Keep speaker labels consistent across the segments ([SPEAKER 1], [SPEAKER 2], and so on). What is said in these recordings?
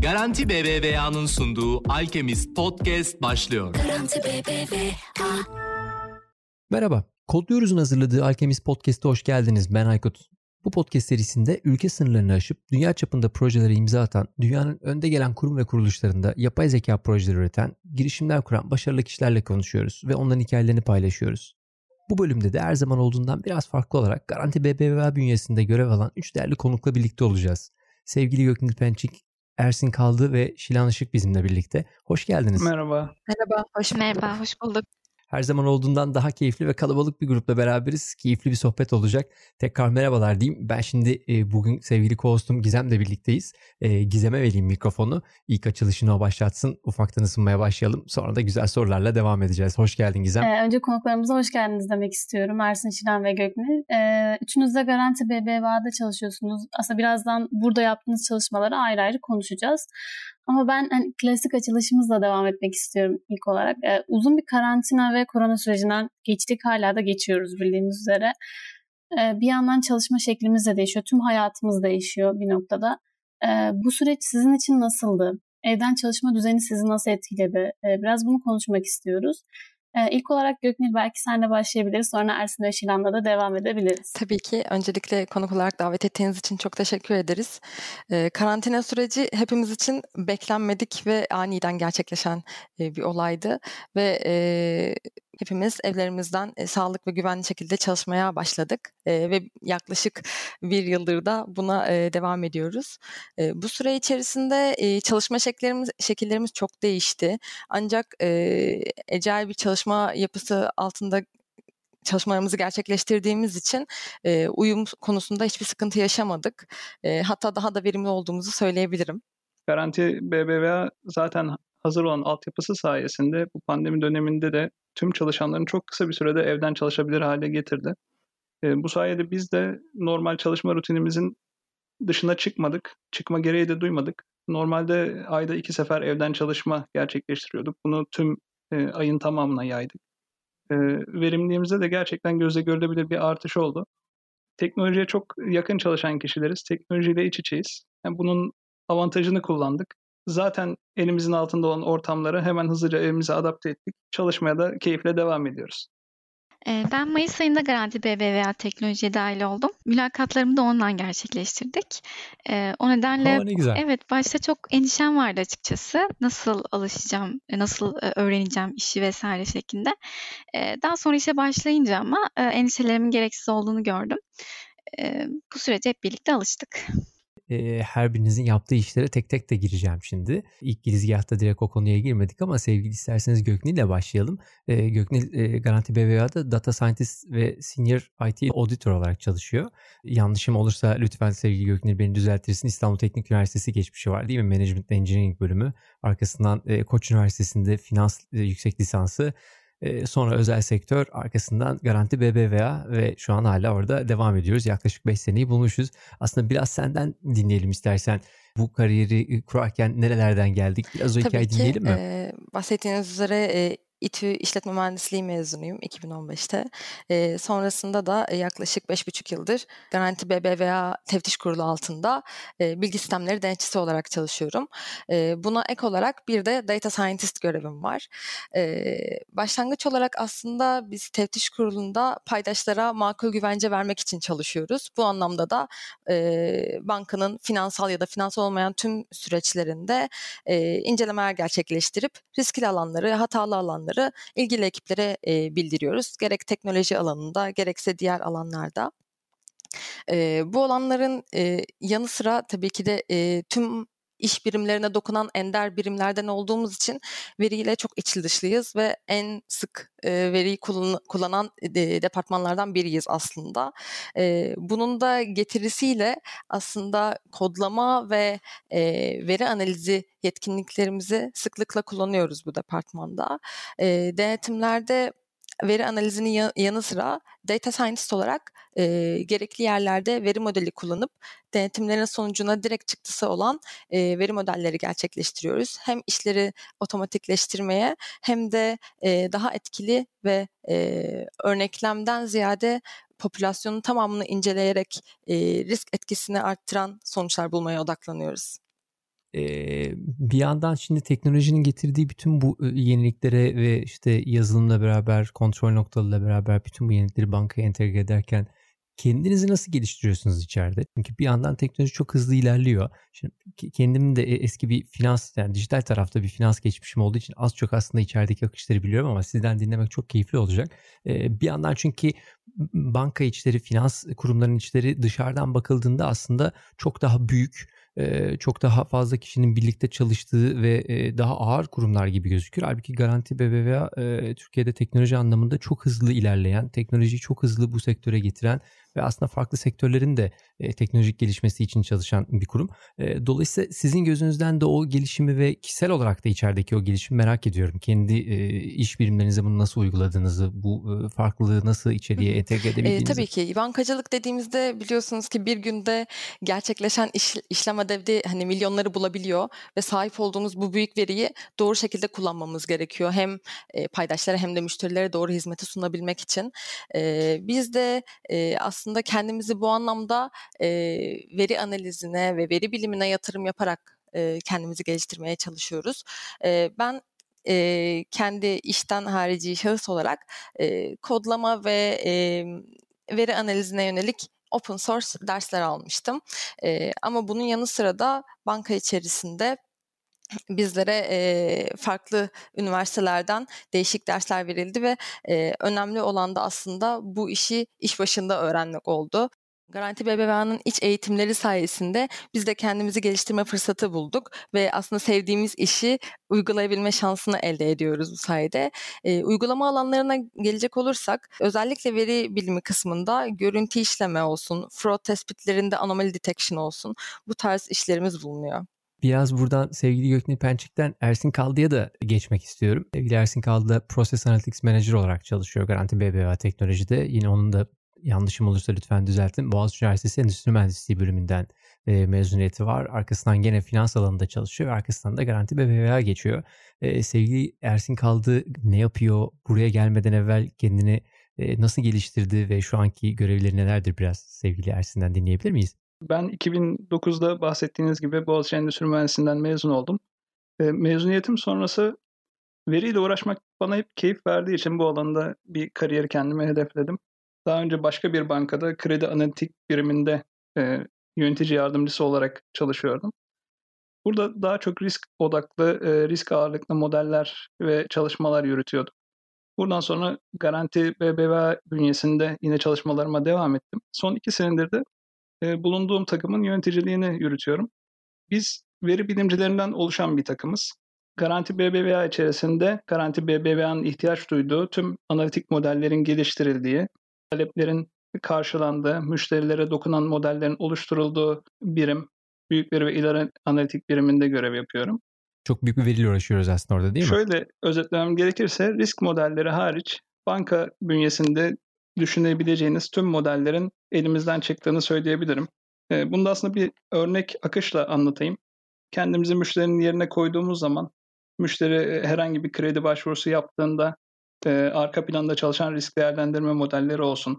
[SPEAKER 1] Garanti BBVA'nın sunduğu Alchemist Podcast başlıyor. Garanti
[SPEAKER 2] BBVA. Merhaba, Kodluyoruz'un hazırladığı Alchemist Podcast'a hoş geldiniz. Ben Aykut. Bu podcast serisinde ülke sınırlarını aşıp dünya çapında projelere imza atan, dünyanın önde gelen kurum ve kuruluşlarında yapay zeka projeleri üreten, girişimler kuran başarılı kişilerle konuşuyoruz ve onların hikayelerini paylaşıyoruz. Bu bölümde de her zaman olduğundan biraz farklı olarak Garanti BBVA bünyesinde görev alan 3 değerli konukla birlikte olacağız. Sevgili Göknil Pençik, Ersin Kaldı ve Şilan Işık bizimle birlikte. Hoş geldiniz.
[SPEAKER 3] Merhaba.
[SPEAKER 4] Merhaba, hoş Merhaba, hoş bulduk.
[SPEAKER 2] Her zaman olduğundan daha keyifli ve kalabalık bir grupla beraberiz. Keyifli bir sohbet olacak. Tekrar merhabalar diyeyim. Ben şimdi e, bugün sevgili co-hostum Gizem'le birlikteyiz. E, Gizem'e vereyim mikrofonu. İlk açılışını o başlatsın. Ufaktan ısınmaya başlayalım. Sonra da güzel sorularla devam edeceğiz. Hoş geldin Gizem.
[SPEAKER 5] Ee, önce konuklarımıza hoş geldiniz demek istiyorum. Ersin Şilan ve Göknil. Ee, üçünüz de Garanti BBVA'da çalışıyorsunuz. Aslında birazdan burada yaptığınız çalışmaları ayrı ayrı konuşacağız. Ama ben hani klasik açılışımızla devam etmek istiyorum ilk olarak. Ee, uzun bir karantina ve korona sürecinden geçtik. Hala da geçiyoruz bildiğiniz üzere. Ee, bir yandan çalışma şeklimiz de değişiyor. Tüm hayatımız değişiyor bir noktada. Ee, bu süreç sizin için nasıldı? Evden çalışma düzeni sizi nasıl etkiledi? Ee, biraz bunu konuşmak istiyoruz. Ee, ilk olarak Göknil belki senle başlayabiliriz. Sonra Ersin ve Şilan'la da devam edebiliriz.
[SPEAKER 4] Tabii ki. Öncelikle konuk olarak davet ettiğiniz için çok teşekkür ederiz. Ee, karantina süreci hepimiz için beklenmedik ve aniden gerçekleşen e, bir olaydı. Ve e, hepimiz evlerimizden e, sağlık ve güvenli şekilde çalışmaya başladık e, ve yaklaşık bir yıldır da buna e, devam ediyoruz. E, bu süre içerisinde e, çalışma şekillerimiz şekillerimiz çok değişti. Ancak e, ecel bir çalışma yapısı altında çalışmalarımızı gerçekleştirdiğimiz için e, uyum konusunda hiçbir sıkıntı yaşamadık. E, hatta daha da verimli olduğumuzu söyleyebilirim.
[SPEAKER 3] Garanti BBVA zaten hazır olan altyapısı sayesinde bu pandemi döneminde de tüm çalışanların çok kısa bir sürede evden çalışabilir hale getirdi. E, bu sayede biz de normal çalışma rutinimizin dışına çıkmadık. Çıkma gereği de duymadık. Normalde ayda iki sefer evden çalışma gerçekleştiriyorduk. Bunu tüm e, ayın tamamına yaydık. E, verimliliğimizde de gerçekten gözle görülebilir bir artış oldu. Teknolojiye çok yakın çalışan kişileriz. Teknolojiyle iç içeyiz. Yani bunun avantajını kullandık zaten elimizin altında olan ortamları hemen hızlıca evimize adapte ettik. Çalışmaya da keyifle devam ediyoruz.
[SPEAKER 6] Ben Mayıs ayında Garanti BBVA teknolojiye dahil oldum. Mülakatlarımı da ondan gerçekleştirdik. O nedenle
[SPEAKER 2] Aa, ne güzel.
[SPEAKER 6] evet başta çok endişem vardı açıkçası. Nasıl alışacağım, nasıl öğreneceğim işi vesaire şeklinde. Daha sonra işe başlayınca ama endişelerimin gereksiz olduğunu gördüm. Bu sürece hep birlikte alıştık
[SPEAKER 2] e, her birinizin yaptığı işlere tek tek de gireceğim şimdi. İlk girizgahta direkt o konuya girmedik ama sevgili isterseniz Göknil ile başlayalım. E, Göknil e, Garanti BBVA'da Data Scientist ve Senior IT Auditor olarak çalışıyor. Yanlışım olursa lütfen sevgili Göknil beni düzeltirsin. İstanbul Teknik Üniversitesi geçmişi var değil mi? Management Engineering bölümü. Arkasından e, Koç Üniversitesi'nde finans e, yüksek lisansı sonra özel sektör arkasından Garanti BBVA ve şu an hala orada devam ediyoruz. Yaklaşık 5 seneyi bulmuşuz. Aslında biraz senden dinleyelim istersen. Bu kariyeri kurarken nerelerden geldik? Biraz o Tabii hikayeyi ki, dinleyelim mi?
[SPEAKER 4] E, bahsettiğiniz üzere e, İTÜ İşletme Mühendisliği mezunuyum 2015'te. E, sonrasında da yaklaşık 5,5 yıldır Garanti BBVA Teftiş Kurulu altında e, bilgi sistemleri denetçisi olarak çalışıyorum. E, buna ek olarak bir de Data Scientist görevim var. E, başlangıç olarak aslında biz Teftiş Kurulu'nda paydaşlara makul güvence vermek için çalışıyoruz. Bu anlamda da e, bankanın finansal ya da finansal olmayan tüm süreçlerinde e, incelemeler gerçekleştirip riskli alanları, hatalı alanları alanları ilgili ekiplere e, bildiriyoruz. Gerek teknoloji alanında gerekse diğer alanlarda. E, bu alanların e, yanı sıra tabii ki de e, tüm iş birimlerine dokunan ender birimlerden olduğumuz için veriyle çok içli dışlıyız ve en sık e, veriyi kullan, kullanan e, departmanlardan biriyiz aslında. E, bunun da getirisiyle aslında kodlama ve e, veri analizi yetkinliklerimizi sıklıkla kullanıyoruz bu departmanda. E, denetimlerde veri analizinin yanı sıra data scientist olarak e, gerekli yerlerde veri modeli kullanıp denetimlerin sonucuna direkt çıktısı olan e, veri modelleri gerçekleştiriyoruz. Hem işleri otomatikleştirmeye hem de e, daha etkili ve e, örneklemden ziyade popülasyonun tamamını inceleyerek e, risk etkisini arttıran sonuçlar bulmaya odaklanıyoruz.
[SPEAKER 2] Bir yandan şimdi teknolojinin getirdiği bütün bu yeniliklere ve işte yazılımla beraber, kontrol noktalarıyla beraber bütün bu yenilikleri bankaya entegre ederken kendinizi nasıl geliştiriyorsunuz içeride? Çünkü bir yandan teknoloji çok hızlı ilerliyor. Şimdi kendim de eski bir finans yani dijital tarafta bir finans geçmişim olduğu için az çok aslında içerideki akışları biliyorum ama sizden dinlemek çok keyifli olacak. Bir yandan çünkü banka içleri, finans kurumlarının içleri dışarıdan bakıldığında aslında çok daha büyük çok daha fazla kişinin birlikte çalıştığı ve daha ağır kurumlar gibi gözükür. Halbuki Garanti BBVA Türkiye'de teknoloji anlamında çok hızlı ilerleyen, teknolojiyi çok hızlı bu sektöre getiren ve aslında farklı sektörlerin de e, teknolojik gelişmesi için çalışan bir kurum. E, dolayısıyla sizin gözünüzden de o gelişimi ve kişisel olarak da içerideki o gelişimi merak ediyorum. Kendi e, iş birimlerinize bunu nasıl uyguladığınızı, bu e, farklılığı nasıl içeriye entegre edebildiğinizi.
[SPEAKER 4] E, tabii ki bankacılık dediğimizde biliyorsunuz ki bir günde gerçekleşen iş, işlem ödevde hani milyonları bulabiliyor ve sahip olduğumuz bu büyük veriyi doğru şekilde kullanmamız gerekiyor. Hem e, paydaşlara hem de müşterilere doğru hizmeti sunabilmek için. E, biz de e, aslında kendimizi bu anlamda e, veri analizine ve veri bilimine yatırım yaparak e, kendimizi geliştirmeye çalışıyoruz. E, ben e, kendi işten harici şahıs olarak e, kodlama ve e, veri analizine yönelik open source dersler almıştım. E, ama bunun yanı sıra da banka içerisinde bizlere e, farklı üniversitelerden değişik dersler verildi ve e, önemli olan da aslında bu işi iş başında öğrenmek oldu. Garanti BBVA'nın iç eğitimleri sayesinde biz de kendimizi geliştirme fırsatı bulduk ve aslında sevdiğimiz işi uygulayabilme şansını elde ediyoruz bu sayede. E, uygulama alanlarına gelecek olursak özellikle veri bilimi kısmında görüntü işleme olsun, fraud tespitlerinde anomaly detection olsun bu tarz işlerimiz bulunuyor.
[SPEAKER 2] Biraz buradan sevgili Göknil Pençik'ten Ersin Kaldı'ya da geçmek istiyorum. Sevgili Ersin Kaldı Process Analytics Manager olarak çalışıyor Garanti BBVA Teknoloji'de. Yine onun da yanlışım olursa lütfen düzeltin. Boğaziçi Üniversitesi Endüstri Mühendisliği bölümünden e, mezuniyeti var. Arkasından gene finans alanında çalışıyor ve arkasından da Garanti BBVA geçiyor. E, sevgili Ersin Kaldı ne yapıyor? Buraya gelmeden evvel kendini e, nasıl geliştirdi ve şu anki görevleri nelerdir biraz sevgili Ersin'den dinleyebilir miyiz?
[SPEAKER 3] Ben 2009'da bahsettiğiniz gibi Boğaziçi Endüstri Mühendisliğinden mezun oldum. Mezuniyetim sonrası veriyle uğraşmak bana hep keyif verdiği için bu alanda bir kariyeri kendime hedefledim. Daha önce başka bir bankada kredi analitik biriminde e, yönetici yardımcısı olarak çalışıyordum. Burada daha çok risk odaklı, e, risk ağırlıklı modeller ve çalışmalar yürütüyordum. Buradan sonra Garanti BBVA bünyesinde yine çalışmalarıma devam ettim. Son iki senedir de e, bulunduğum takımın yöneticiliğini yürütüyorum. Biz veri bilimcilerinden oluşan bir takımız. Garanti BBVA içerisinde Garanti BBVA'nın ihtiyaç duyduğu tüm analitik modellerin geliştirildiği, taleplerin karşılandığı, müşterilere dokunan modellerin oluşturulduğu birim, büyük veri ve ileri analitik biriminde görev yapıyorum.
[SPEAKER 2] Çok büyük bir veriyle uğraşıyoruz aslında orada değil mi?
[SPEAKER 3] Şöyle özetlemem gerekirse risk modelleri hariç banka bünyesinde düşünebileceğiniz tüm modellerin elimizden çıktığını söyleyebilirim. Bunu da aslında bir örnek akışla anlatayım. Kendimizi müşterinin yerine koyduğumuz zaman müşteri herhangi bir kredi başvurusu yaptığında arka planda çalışan risk değerlendirme modelleri olsun,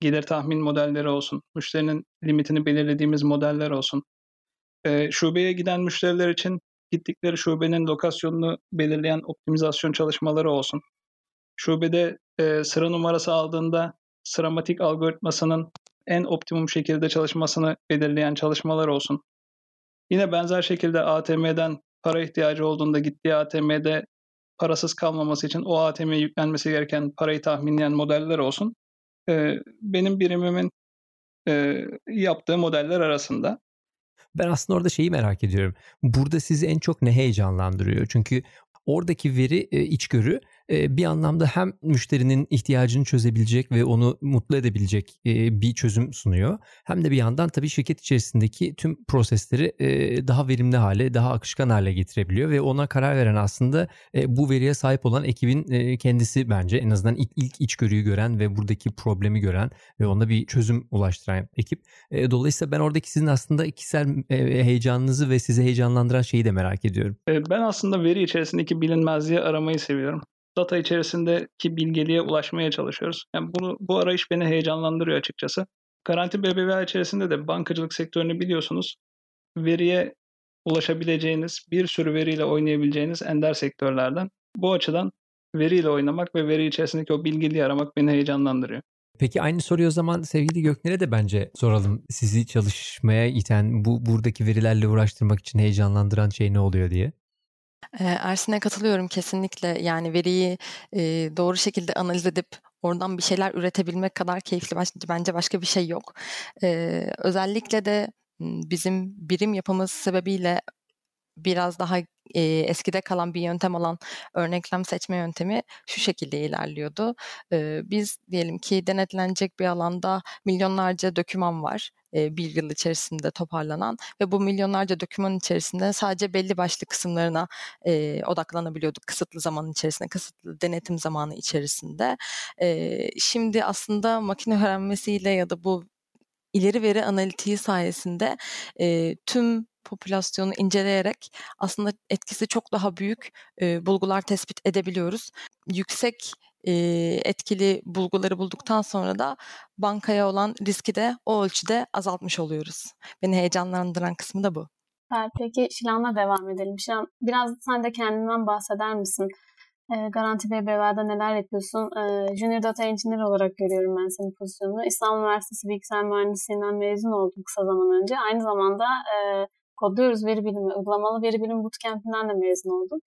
[SPEAKER 3] gelir tahmin modelleri olsun, müşterinin limitini belirlediğimiz modeller olsun. Şubeye giden müşteriler için gittikleri şubenin lokasyonunu belirleyen optimizasyon çalışmaları olsun. Şubede e, sıra numarası aldığında sıramatik algoritmasının en optimum şekilde çalışmasını belirleyen çalışmalar olsun. Yine benzer şekilde ATM'den para ihtiyacı olduğunda gittiği ATM'de parasız kalmaması için o ATM'ye yüklenmesi gereken parayı tahminleyen modeller olsun. E, benim birimimin e, yaptığı modeller arasında.
[SPEAKER 2] Ben aslında orada şeyi merak ediyorum. Burada sizi en çok ne heyecanlandırıyor? Çünkü oradaki veri içgörü bir anlamda hem müşterinin ihtiyacını çözebilecek ve onu mutlu edebilecek bir çözüm sunuyor. Hem de bir yandan tabii şirket içerisindeki tüm prosesleri daha verimli hale, daha akışkan hale getirebiliyor ve ona karar veren aslında bu veriye sahip olan ekibin kendisi bence en azından ilk, ilk içgörüyü gören ve buradaki problemi gören ve ona bir çözüm ulaştıran ekip. Dolayısıyla ben oradaki sizin aslında kişisel heyecanınızı ve sizi heyecanlandıran şeyi de merak ediyorum.
[SPEAKER 3] Ben aslında veri içerisindeki bilinmezliği aramayı seviyorum. Data içerisindeki bilgeliğe ulaşmaya çalışıyoruz. Yani bunu bu arayış beni heyecanlandırıyor açıkçası. Garanti BBVA içerisinde de bankacılık sektörünü biliyorsunuz. Veriye ulaşabileceğiniz, bir sürü veriyle oynayabileceğiniz ender sektörlerden. Bu açıdan veriyle oynamak ve veri içerisindeki o bilgiliği aramak beni heyecanlandırıyor.
[SPEAKER 2] Peki aynı soruyu o zaman sevgili Gökner'e de bence soralım. Sizi çalışmaya iten, bu buradaki verilerle uğraştırmak için heyecanlandıran şey ne oluyor diye.
[SPEAKER 4] Ersin'e katılıyorum kesinlikle. Yani veriyi doğru şekilde analiz edip oradan bir şeyler üretebilmek kadar keyifli bence başka bir şey yok. Özellikle de bizim birim yapımız sebebiyle biraz daha e, eskide kalan bir yöntem olan örneklem seçme yöntemi şu şekilde ilerliyordu. E, biz diyelim ki denetlenecek bir alanda milyonlarca döküman var bir yıl içerisinde toparlanan ve bu milyonlarca döküman içerisinde sadece belli başlı kısımlarına e, odaklanabiliyorduk kısıtlı zaman içerisinde, kısıtlı denetim zamanı içerisinde. E, şimdi aslında makine öğrenmesiyle ya da bu ileri veri analitiği sayesinde e, tüm popülasyonu inceleyerek aslında etkisi çok daha büyük e, bulgular tespit edebiliyoruz. Yüksek e, etkili bulguları bulduktan sonra da bankaya olan riski de o ölçüde azaltmış oluyoruz. Beni heyecanlandıran kısmı da bu.
[SPEAKER 5] Peki Şilan'la devam edelim. Şilan biraz sen de kendinden bahseder misin? E, Garanti BBVA'da neler yapıyorsun? E, Junior Data Engineer olarak görüyorum ben senin pozisyonunu. İstanbul Üniversitesi Bilgisayar Mühendisliğinden mezun oldum kısa zaman önce. Aynı zamanda e, kodluyoruz veri bilimi, uygulamalı veri bilimi bootcamp'inden de mezun oldum.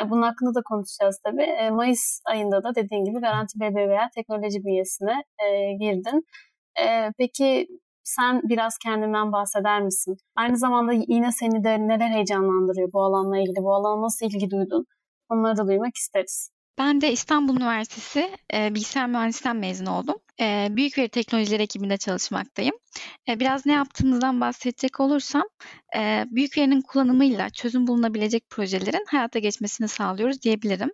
[SPEAKER 5] E, bunun hakkında da konuşacağız tabii. E, Mayıs ayında da dediğin gibi Garanti BBVA teknoloji bünyesine e, girdin. Peki sen biraz kendinden bahseder misin? Aynı zamanda yine seni de neler heyecanlandırıyor bu alanla ilgili? Bu alana nasıl ilgi duydun? Onları da duymak isteriz.
[SPEAKER 6] Ben de İstanbul Üniversitesi e, Bilgisayar Mühendisliğinden mezun oldum. E, büyük veri teknolojileri ekibinde çalışmaktayım. E, biraz ne yaptığımızdan bahsedecek olursam, e, büyük verinin kullanımıyla çözüm bulunabilecek projelerin hayata geçmesini sağlıyoruz diyebilirim.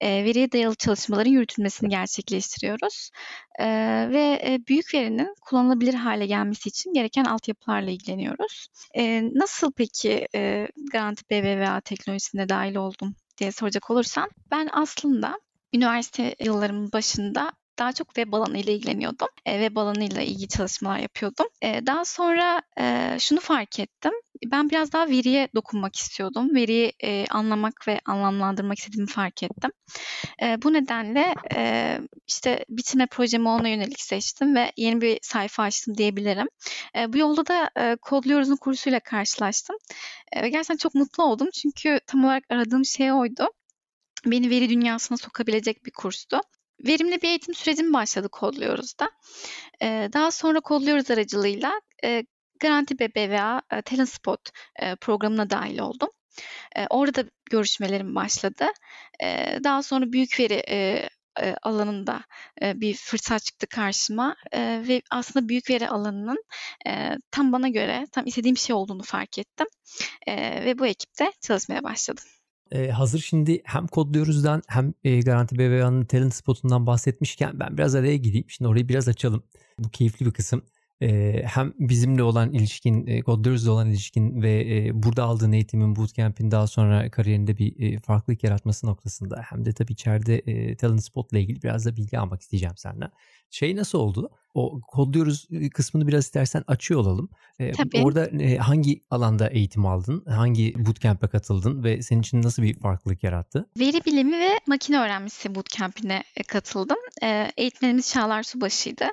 [SPEAKER 6] E, veriye dayalı çalışmaların yürütülmesini gerçekleştiriyoruz. E, ve e, büyük verinin kullanılabilir hale gelmesi için gereken altyapılarla ilgileniyoruz. E, nasıl peki e, Garanti BBVA teknolojisine dahil oldum diye soracak olursan ben aslında üniversite yıllarımın başında daha çok web alanı ile ilgileniyordum. E, web alanı ile ilgili çalışmalar yapıyordum. E, daha sonra e, şunu fark ettim. Ben biraz daha veriye dokunmak istiyordum. Veriyi e, anlamak ve anlamlandırmak istediğimi fark ettim. E, bu nedenle e, işte bitirme projemi ona yönelik seçtim ve yeni bir sayfa açtım diyebilirim. E, bu yolda da e, Kodluyoruz'un kursuyla karşılaştım. E, gerçekten çok mutlu oldum çünkü tam olarak aradığım şey oydu beni veri dünyasına sokabilecek bir kurstu. Verimli bir eğitim sürecim başladı kodluyoruz da. Ee, daha sonra kodluyoruz aracılığıyla e, Garanti BBVA e, Talent Spot e, programına dahil oldum. E, orada görüşmelerim başladı. Daha sonra büyük veri alanında bir fırsat çıktı karşıma ve aslında büyük veri alanının tam bana göre tam istediğim şey olduğunu fark ettim ve bu ekipte çalışmaya başladım.
[SPEAKER 2] Ee, hazır şimdi hem kodluyoruzdan hem e, Garanti BBVA'nın talent spotundan bahsetmişken ben biraz araya gideyim. Şimdi orayı biraz açalım. Bu keyifli bir kısım. Ee, hem bizimle olan ilişkin, e, kodluyoruzla olan ilişkin ve e, burada aldığın eğitimin bootcamp'in daha sonra kariyerinde bir e, farklılık yaratması noktasında hem de tabii içeride e, talent spotla ilgili biraz da bilgi almak isteyeceğim senden. Şey nasıl oldu? O kodluyoruz kısmını biraz istersen açıyor olalım. Ee, Tabii. Orada e, hangi alanda eğitim aldın? Hangi bootcamp'e katıldın ve senin için nasıl bir farklılık yarattı?
[SPEAKER 6] Veri bilimi ve makine öğrenmesi bootcamp'ine katıldım. E, eğitmenimiz Çağlar Subaşı'ydı.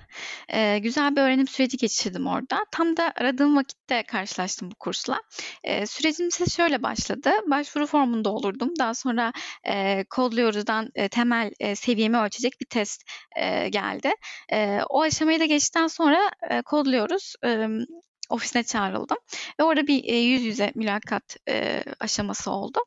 [SPEAKER 6] E, güzel bir öğrenim süreci geçirdim orada. Tam da aradığım vakitte karşılaştım bu kursla. E, sürecim ise şöyle başladı. Başvuru formunu doldurdum. Daha sonra e, kodluyoruzdan e, temel e, seviyemi ölçecek bir test e, geldi. E, o aşamayı da geçtikten sonra e, kodluyoruz. E, ofisine çağrıldım ve orada bir e, yüz yüze mülakat e, aşaması oldu.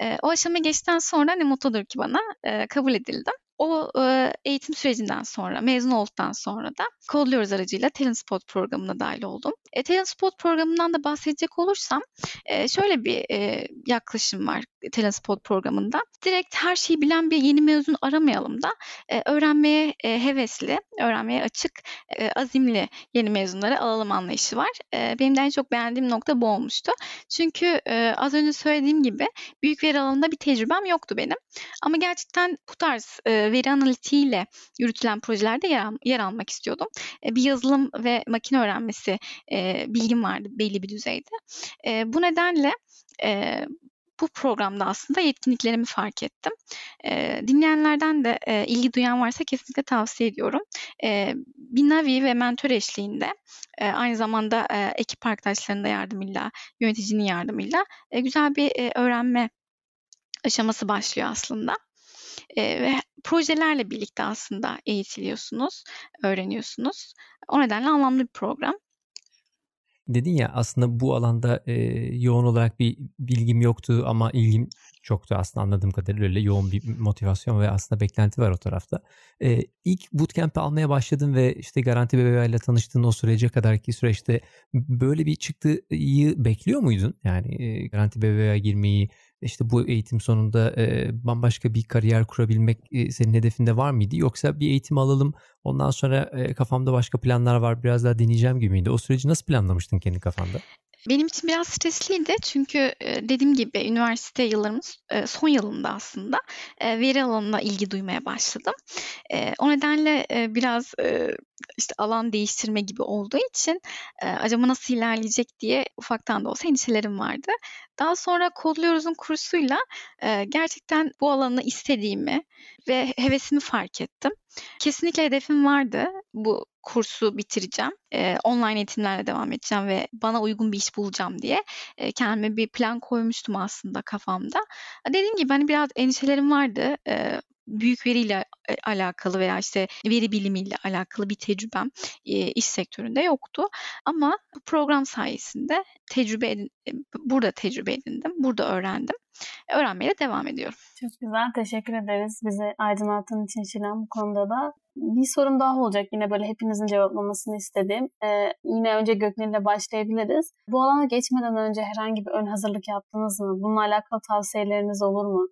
[SPEAKER 6] E, o aşamayı geçtikten sonra ne mutludur ki bana e, kabul edildim. O e, eğitim sürecinden sonra, mezun olduktan sonra da Kodluyoruz aracıyla Talent Spot programına dahil oldum. E, Talent Spot programından da bahsedecek olursam e, şöyle bir e, yaklaşım var Talent Spot programında. Direkt her şeyi bilen bir yeni mezun aramayalım da e, öğrenmeye e, hevesli, öğrenmeye açık, e, azimli yeni mezunları alalım anlayışı var. E, benim de en çok beğendiğim nokta bu olmuştu. Çünkü e, az önce söylediğim gibi büyük veri alanında bir tecrübem yoktu benim. Ama gerçekten bu tarz e, veri analitiğiyle yürütülen projelerde yer, yer almak istiyordum. E, bir yazılım ve makine öğrenmesi e, bilgim vardı belli bir düzeyde. E, bu nedenle e, bu programda aslında yetkinliklerimi fark ettim. E, dinleyenlerden de e, ilgi duyan varsa kesinlikle tavsiye ediyorum. E, bir Navi ve mentor eşliğinde e, aynı zamanda e, ekip arkadaşlarının da yardımıyla, yöneticinin yardımıyla e, güzel bir e, öğrenme aşaması başlıyor aslında. Ve projelerle birlikte aslında eğitiliyorsunuz, öğreniyorsunuz. O nedenle anlamlı bir program.
[SPEAKER 2] Dedin ya aslında bu alanda e, yoğun olarak bir bilgim yoktu ama ilgim çoktu aslında anladığım kadarıyla öyle yoğun bir motivasyon ve aslında beklenti var o tarafta. E, ilk bootcamp'i almaya başladın ve işte Garanti BBVA ile tanıştığın o sürece kadarki süreçte böyle bir çıktıyı bekliyor muydun? Yani e, Garanti BBVA'ya girmeyi işte bu eğitim sonunda e, bambaşka bir kariyer kurabilmek e, senin hedefinde var mıydı? Yoksa bir eğitim alalım ondan sonra e, kafamda başka planlar var biraz daha deneyeceğim gibi miydi? O süreci nasıl planlamıştın kendi kafanda?
[SPEAKER 6] Benim için biraz stresliydi çünkü dediğim gibi üniversite yıllarımız son yılında aslında veri alanına ilgi duymaya başladım. O nedenle biraz işte alan değiştirme gibi olduğu için acaba nasıl ilerleyecek diye ufaktan da olsa endişelerim vardı. Daha sonra Kodluyoruz'un kursuyla gerçekten bu alanı istediğimi ve hevesimi fark ettim. Kesinlikle hedefim vardı. Bu kursu bitireceğim. E, online eğitimlerle devam edeceğim ve bana uygun bir iş bulacağım diye e, kendime bir plan koymuştum aslında kafamda. Dediğim gibi hani biraz endişelerim vardı. E, büyük veriyle alakalı veya işte veri bilimiyle alakalı bir tecrübem e, iş sektöründe yoktu. Ama bu program sayesinde tecrübe edin, burada tecrübe edindim, burada öğrendim. Öğrenmeye de devam ediyorum.
[SPEAKER 5] Çok güzel, teşekkür ederiz bize aydınlattığın için Şilan bu konuda da. Bir sorum daha olacak yine böyle hepinizin cevaplamasını istediğim. Ee, yine önce Göknil başlayabiliriz. Bu alana geçmeden önce herhangi bir ön hazırlık yaptınız mı? Bununla alakalı tavsiyeleriniz olur mu?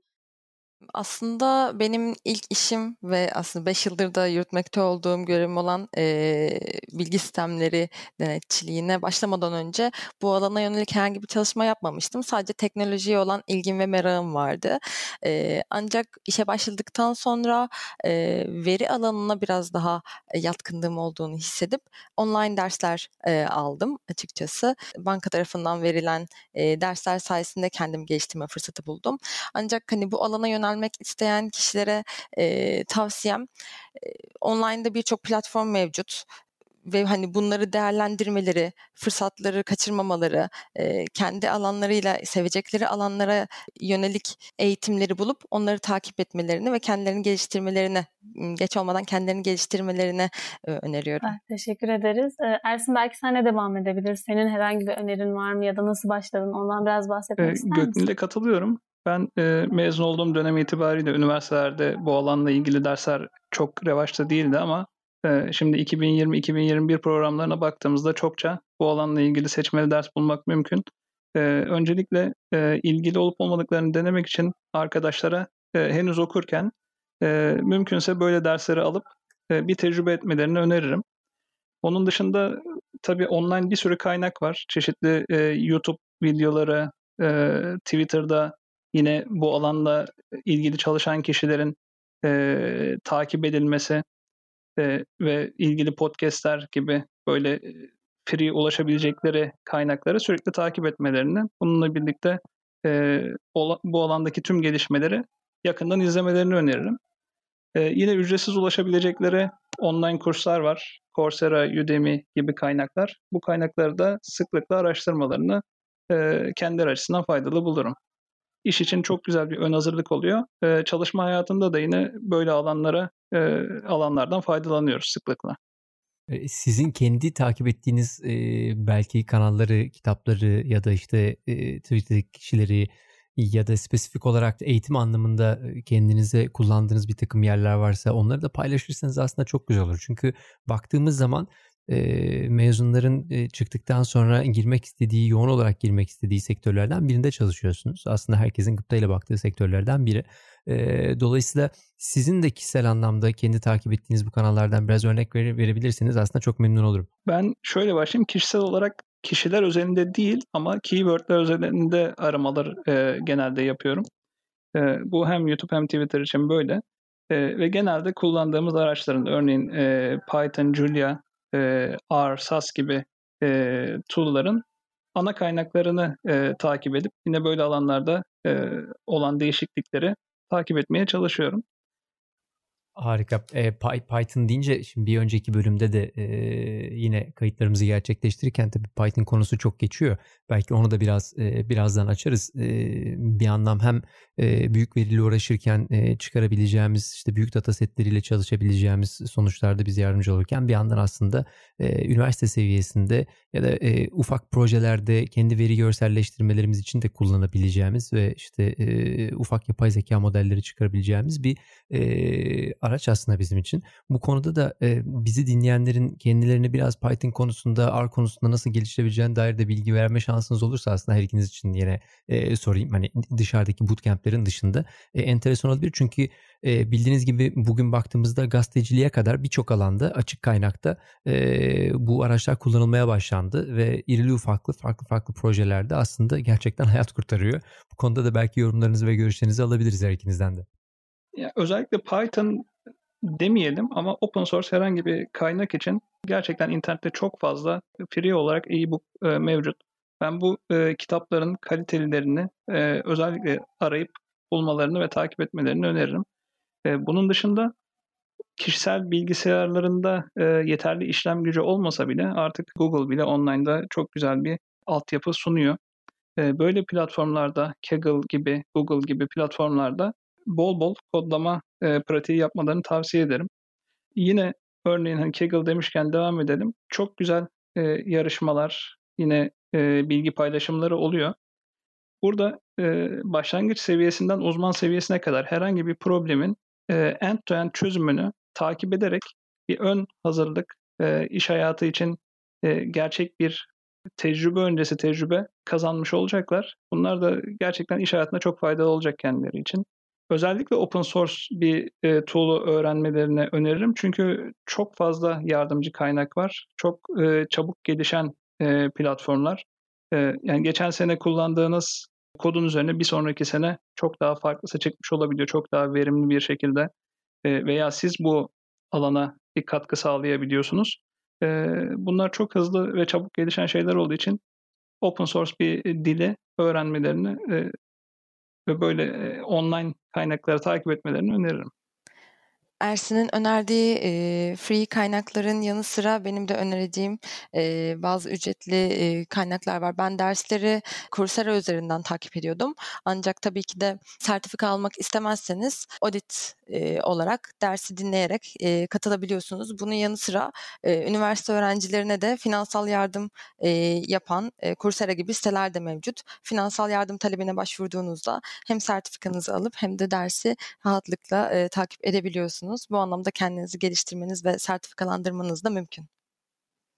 [SPEAKER 4] Aslında benim ilk işim ve aslında 5 yıldır da yürütmekte olduğum görevim olan e, bilgi sistemleri denetçiliğine başlamadan önce bu alana yönelik herhangi bir çalışma yapmamıştım. Sadece teknolojiye olan ilgim ve merakım vardı. E, ancak işe başladıktan sonra e, veri alanına biraz daha yatkınlığım olduğunu hissedip online dersler e, aldım açıkçası. Banka tarafından verilen e, dersler sayesinde kendimi geliştirme fırsatı buldum. Ancak hani bu alana yönel yönelmek isteyen kişilere e, tavsiyem e, online'da birçok platform mevcut ve hani bunları değerlendirmeleri, fırsatları kaçırmamaları, e, kendi alanlarıyla sevecekleri alanlara yönelik eğitimleri bulup onları takip etmelerini ve kendilerini geliştirmelerini geç olmadan kendilerini geliştirmelerini e, öneriyorum.
[SPEAKER 5] Ah, teşekkür ederiz. Ersin belki sen de devam edebiliriz. Senin herhangi bir önerin var mı ya da nasıl başladın? Ondan biraz bahsetmek e, ister misin?
[SPEAKER 3] Göknil'e katılıyorum. Ben e, mezun olduğum dönem itibariyle üniversitelerde bu alanla ilgili dersler çok revaçta değildi ama e, şimdi 2020-2021 programlarına baktığımızda çokça bu alanla ilgili seçmeli ders bulmak mümkün. E, öncelikle e, ilgili olup olmadıklarını denemek için arkadaşlara e, henüz okurken e, mümkünse böyle dersleri alıp e, bir tecrübe etmelerini öneririm. Onun dışında tabii online bir sürü kaynak var. Çeşitli e, YouTube videoları, e, Twitter'da yine bu alanda ilgili çalışan kişilerin e, takip edilmesi e, ve ilgili podcastler gibi böyle free ulaşabilecekleri kaynakları sürekli takip etmelerini, bununla birlikte e, bu alandaki tüm gelişmeleri yakından izlemelerini öneririm. E, yine ücretsiz ulaşabilecekleri online kurslar var. Coursera, Udemy gibi kaynaklar. Bu kaynakları da sıklıkla araştırmalarını e, kendileri açısından faydalı bulurum iş için çok güzel bir ön hazırlık oluyor. Ee, çalışma hayatında da yine böyle alanlara e, alanlardan faydalanıyoruz sıklıkla.
[SPEAKER 2] E, sizin kendi takip ettiğiniz e, belki kanalları, kitapları ya da işte e, Twitter'daki kişileri ya da spesifik olarak eğitim anlamında kendinize kullandığınız bir takım yerler varsa onları da paylaşırsanız aslında çok güzel olur. Çünkü baktığımız zaman e, mezunların e, çıktıktan sonra girmek istediği, yoğun olarak girmek istediği sektörlerden birinde çalışıyorsunuz. Aslında herkesin gıptayla baktığı sektörlerden biri. E, dolayısıyla sizin de kişisel anlamda kendi takip ettiğiniz bu kanallardan biraz örnek vere, verebilirsiniz. Aslında çok memnun olurum.
[SPEAKER 3] Ben şöyle başlayayım. Kişisel olarak kişiler özelinde değil ama keywordler özelinde aramalar e, genelde yapıyorum. E, bu hem YouTube hem Twitter için böyle. E, ve genelde kullandığımız araçların örneğin e, Python, Julia, e, R, SAS gibi e, tool'ların ana kaynaklarını e, takip edip yine böyle alanlarda e, olan değişiklikleri takip etmeye çalışıyorum.
[SPEAKER 2] Harika. E, Python deyince şimdi bir önceki bölümde de e, yine kayıtlarımızı gerçekleştirirken tabii Python konusu çok geçiyor. Belki onu da biraz e, birazdan açarız. E, bir anlam hem e, büyük veriyle uğraşırken e, çıkarabileceğimiz işte büyük data setleriyle çalışabileceğimiz sonuçlarda bize yardımcı olurken bir yandan aslında e, üniversite seviyesinde ya da e, ufak projelerde kendi veri görselleştirmelerimiz için de kullanabileceğimiz ve işte e, ufak yapay zeka modelleri çıkarabileceğimiz bir e, araç aslında bizim için. Bu konuda da e, bizi dinleyenlerin kendilerini biraz Python konusunda, R konusunda nasıl geliştirebileceğine dair de bilgi verme şansınız olursa aslında her ikiniz için yine e, sorayım. Hani dışarıdaki bootcamp'lerin dışında e, enteresan olabilir. Çünkü e, bildiğiniz gibi bugün baktığımızda gazeteciliğe kadar birçok alanda açık kaynakta e, bu araçlar kullanılmaya başlandı ve irili ufaklı farklı farklı projelerde aslında gerçekten hayat kurtarıyor. Bu konuda da belki yorumlarınızı ve görüşlerinizi alabiliriz her ikinizden de.
[SPEAKER 3] Ya özellikle Python demeyelim ama open source herhangi bir kaynak için gerçekten internette çok fazla free olarak e-book e, mevcut. Ben bu e, kitapların kalitelilerini e, özellikle arayıp bulmalarını ve takip etmelerini öneririm. E, bunun dışında kişisel bilgisayarlarında e, yeterli işlem gücü olmasa bile artık Google bile online'da çok güzel bir altyapı sunuyor. E, böyle platformlarda Kaggle gibi, Google gibi platformlarda bol bol kodlama e, pratiği yapmalarını tavsiye ederim. Yine örneğin hani Kaggle demişken devam edelim. Çok güzel e, yarışmalar, yine e, bilgi paylaşımları oluyor. Burada e, başlangıç seviyesinden uzman seviyesine kadar herhangi bir problemin e, end-to-end çözümünü takip ederek bir ön hazırlık e, iş hayatı için e, gerçek bir tecrübe öncesi tecrübe kazanmış olacaklar. Bunlar da gerçekten iş hayatında çok faydalı olacak kendileri için. Özellikle open source bir e, tool'u öğrenmelerini öneririm. Çünkü çok fazla yardımcı kaynak var. Çok e, çabuk gelişen e, platformlar. E, yani geçen sene kullandığınız kodun üzerine bir sonraki sene çok daha farklısı çıkmış olabiliyor. Çok daha verimli bir şekilde e, veya siz bu alana bir katkı sağlayabiliyorsunuz. E, bunlar çok hızlı ve çabuk gelişen şeyler olduğu için open source bir dili öğrenmelerini e, ve böyle online kaynakları takip etmelerini öneririm.
[SPEAKER 4] Ersin'in önerdiği e, free kaynakların yanı sıra benim de önereceğim e, bazı ücretli e, kaynaklar var. Ben dersleri Coursera üzerinden takip ediyordum. Ancak tabii ki de sertifika almak istemezseniz audit e, olarak dersi dinleyerek e, katılabiliyorsunuz. Bunun yanı sıra e, üniversite öğrencilerine de finansal yardım e, yapan e, Coursera gibi siteler de mevcut. Finansal yardım talebine başvurduğunuzda hem sertifikanızı alıp hem de dersi rahatlıkla e, takip edebiliyorsunuz. Bu anlamda kendinizi geliştirmeniz ve sertifikalandırmanız da mümkün.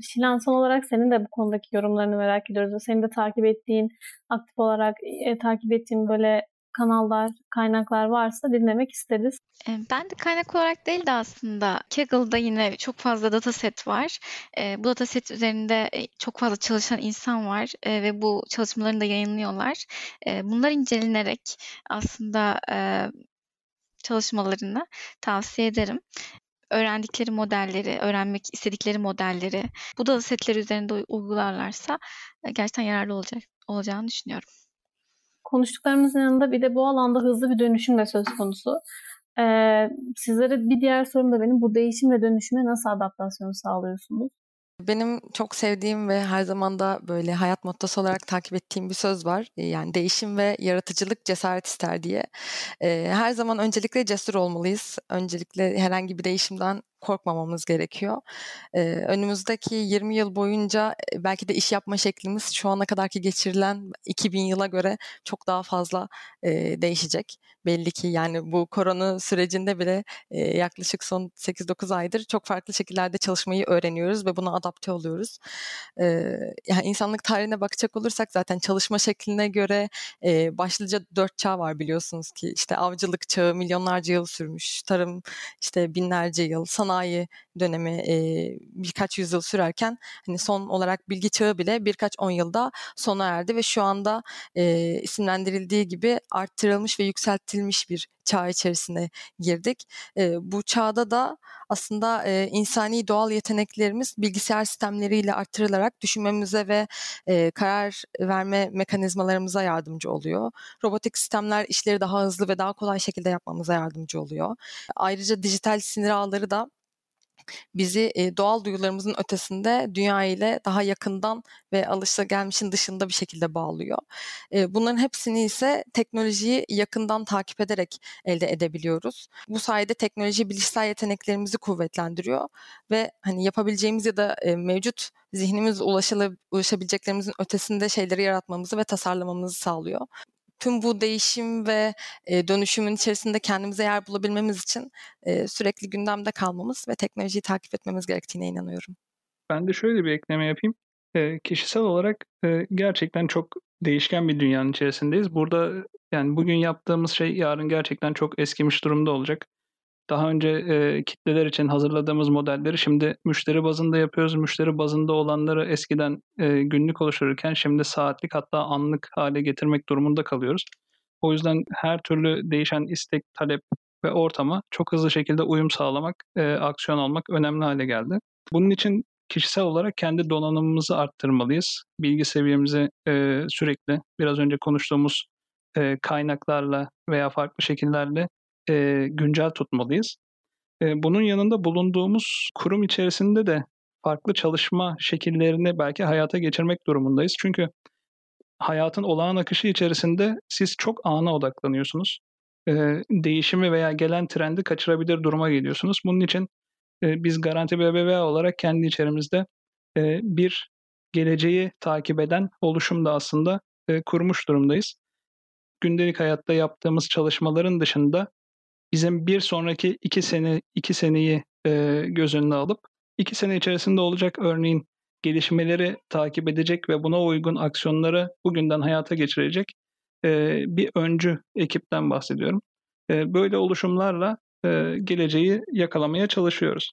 [SPEAKER 5] Şilan son olarak senin de bu konudaki yorumlarını merak ediyoruz. Senin de takip ettiğin, aktif olarak e, takip ettiğin böyle kanallar, kaynaklar varsa dinlemek isteriz.
[SPEAKER 6] Ben de kaynak olarak değil de aslında Kaggle'da yine çok fazla dataset var. Bu dataset üzerinde çok fazla çalışan insan var ve bu çalışmalarını da yayınlıyorlar. Bunlar incelenerek aslında çalışmalarını tavsiye ederim öğrendikleri modelleri, öğrenmek istedikleri modelleri bu datasetler üzerinde uygularlarsa gerçekten yararlı olacak olacağını düşünüyorum
[SPEAKER 5] konuştuklarımızın yanında bir de bu alanda hızlı bir dönüşüm de söz konusu. Ee, sizlere bir diğer sorum da benim bu değişim ve dönüşüme nasıl adaptasyon sağlıyorsunuz?
[SPEAKER 4] Benim çok sevdiğim ve her zaman da böyle hayat mottosu olarak takip ettiğim bir söz var. Yani değişim ve yaratıcılık cesaret ister diye. Her zaman öncelikle cesur olmalıyız. Öncelikle herhangi bir değişimden korkmamamız gerekiyor. Ee, önümüzdeki 20 yıl boyunca belki de iş yapma şeklimiz şu ana kadarki geçirilen 2000 yıla göre çok daha fazla e, değişecek. Belli ki yani bu korona sürecinde bile e, yaklaşık son 8-9 aydır çok farklı şekillerde çalışmayı öğreniyoruz ve buna adapte oluyoruz. E, yani insanlık tarihine bakacak olursak zaten çalışma şekline göre e, başlıca dört çağ var biliyorsunuz ki işte avcılık çağı milyonlarca yıl sürmüş, tarım işte binlerce yıl, sanayi dönemi e, birkaç yüzyıl sürerken hani son olarak bilgi çağı bile birkaç on yılda sona erdi ve şu anda e, isimlendirildiği gibi arttırılmış ve yükseltilmiş bir çağ içerisine girdik. E, bu çağda da aslında e, insani doğal yeteneklerimiz bilgisayar sistemleriyle arttırılarak düşünmemize ve e, karar verme mekanizmalarımıza yardımcı oluyor. Robotik sistemler işleri daha hızlı ve daha kolay şekilde yapmamıza yardımcı oluyor. Ayrıca dijital sinir ağları da bizi doğal duyularımızın ötesinde dünya ile daha yakından ve alışagelmişin dışında bir şekilde bağlıyor. Bunların hepsini ise teknolojiyi yakından takip ederek elde edebiliyoruz. Bu sayede teknoloji bilişsel yeteneklerimizi kuvvetlendiriyor ve hani yapabileceğimiz ya da mevcut zihnimiz ulaşabileceklerimizin ötesinde şeyleri yaratmamızı ve tasarlamamızı sağlıyor tüm bu değişim ve e, dönüşümün içerisinde kendimize yer bulabilmemiz için e, sürekli gündemde kalmamız ve teknolojiyi takip etmemiz gerektiğine inanıyorum.
[SPEAKER 3] Ben de şöyle bir ekleme yapayım. E, kişisel olarak e, gerçekten çok değişken bir dünyanın içerisindeyiz. Burada yani bugün yaptığımız şey yarın gerçekten çok eskimiş durumda olacak. Daha önce e, kitleler için hazırladığımız modelleri şimdi müşteri bazında yapıyoruz. Müşteri bazında olanları eskiden e, günlük oluştururken şimdi saatlik hatta anlık hale getirmek durumunda kalıyoruz. O yüzden her türlü değişen istek, talep ve ortama çok hızlı şekilde uyum sağlamak, e, aksiyon almak önemli hale geldi. Bunun için kişisel olarak kendi donanımımızı arttırmalıyız. Bilgi seviyemizi e, sürekli biraz önce konuştuğumuz e, kaynaklarla veya farklı şekillerle e, güncel tutmalıyız. E, bunun yanında bulunduğumuz kurum içerisinde de farklı çalışma şekillerini belki hayata geçirmek durumundayız. Çünkü hayatın olağan akışı içerisinde siz çok ana odaklanıyorsunuz. E, değişimi veya gelen trendi kaçırabilir duruma geliyorsunuz. Bunun için e, biz Garanti BBVA olarak kendi içerimizde e, bir geleceği takip eden oluşum da aslında e, kurmuş durumdayız. Gündelik hayatta yaptığımız çalışmaların dışında bizim bir sonraki iki sene iki seneyi e, göz önüne alıp iki sene içerisinde olacak örneğin gelişmeleri takip edecek ve buna uygun aksiyonları bugünden hayata geçirecek e, bir öncü ekipten bahsediyorum. E, böyle oluşumlarla e, geleceği yakalamaya çalışıyoruz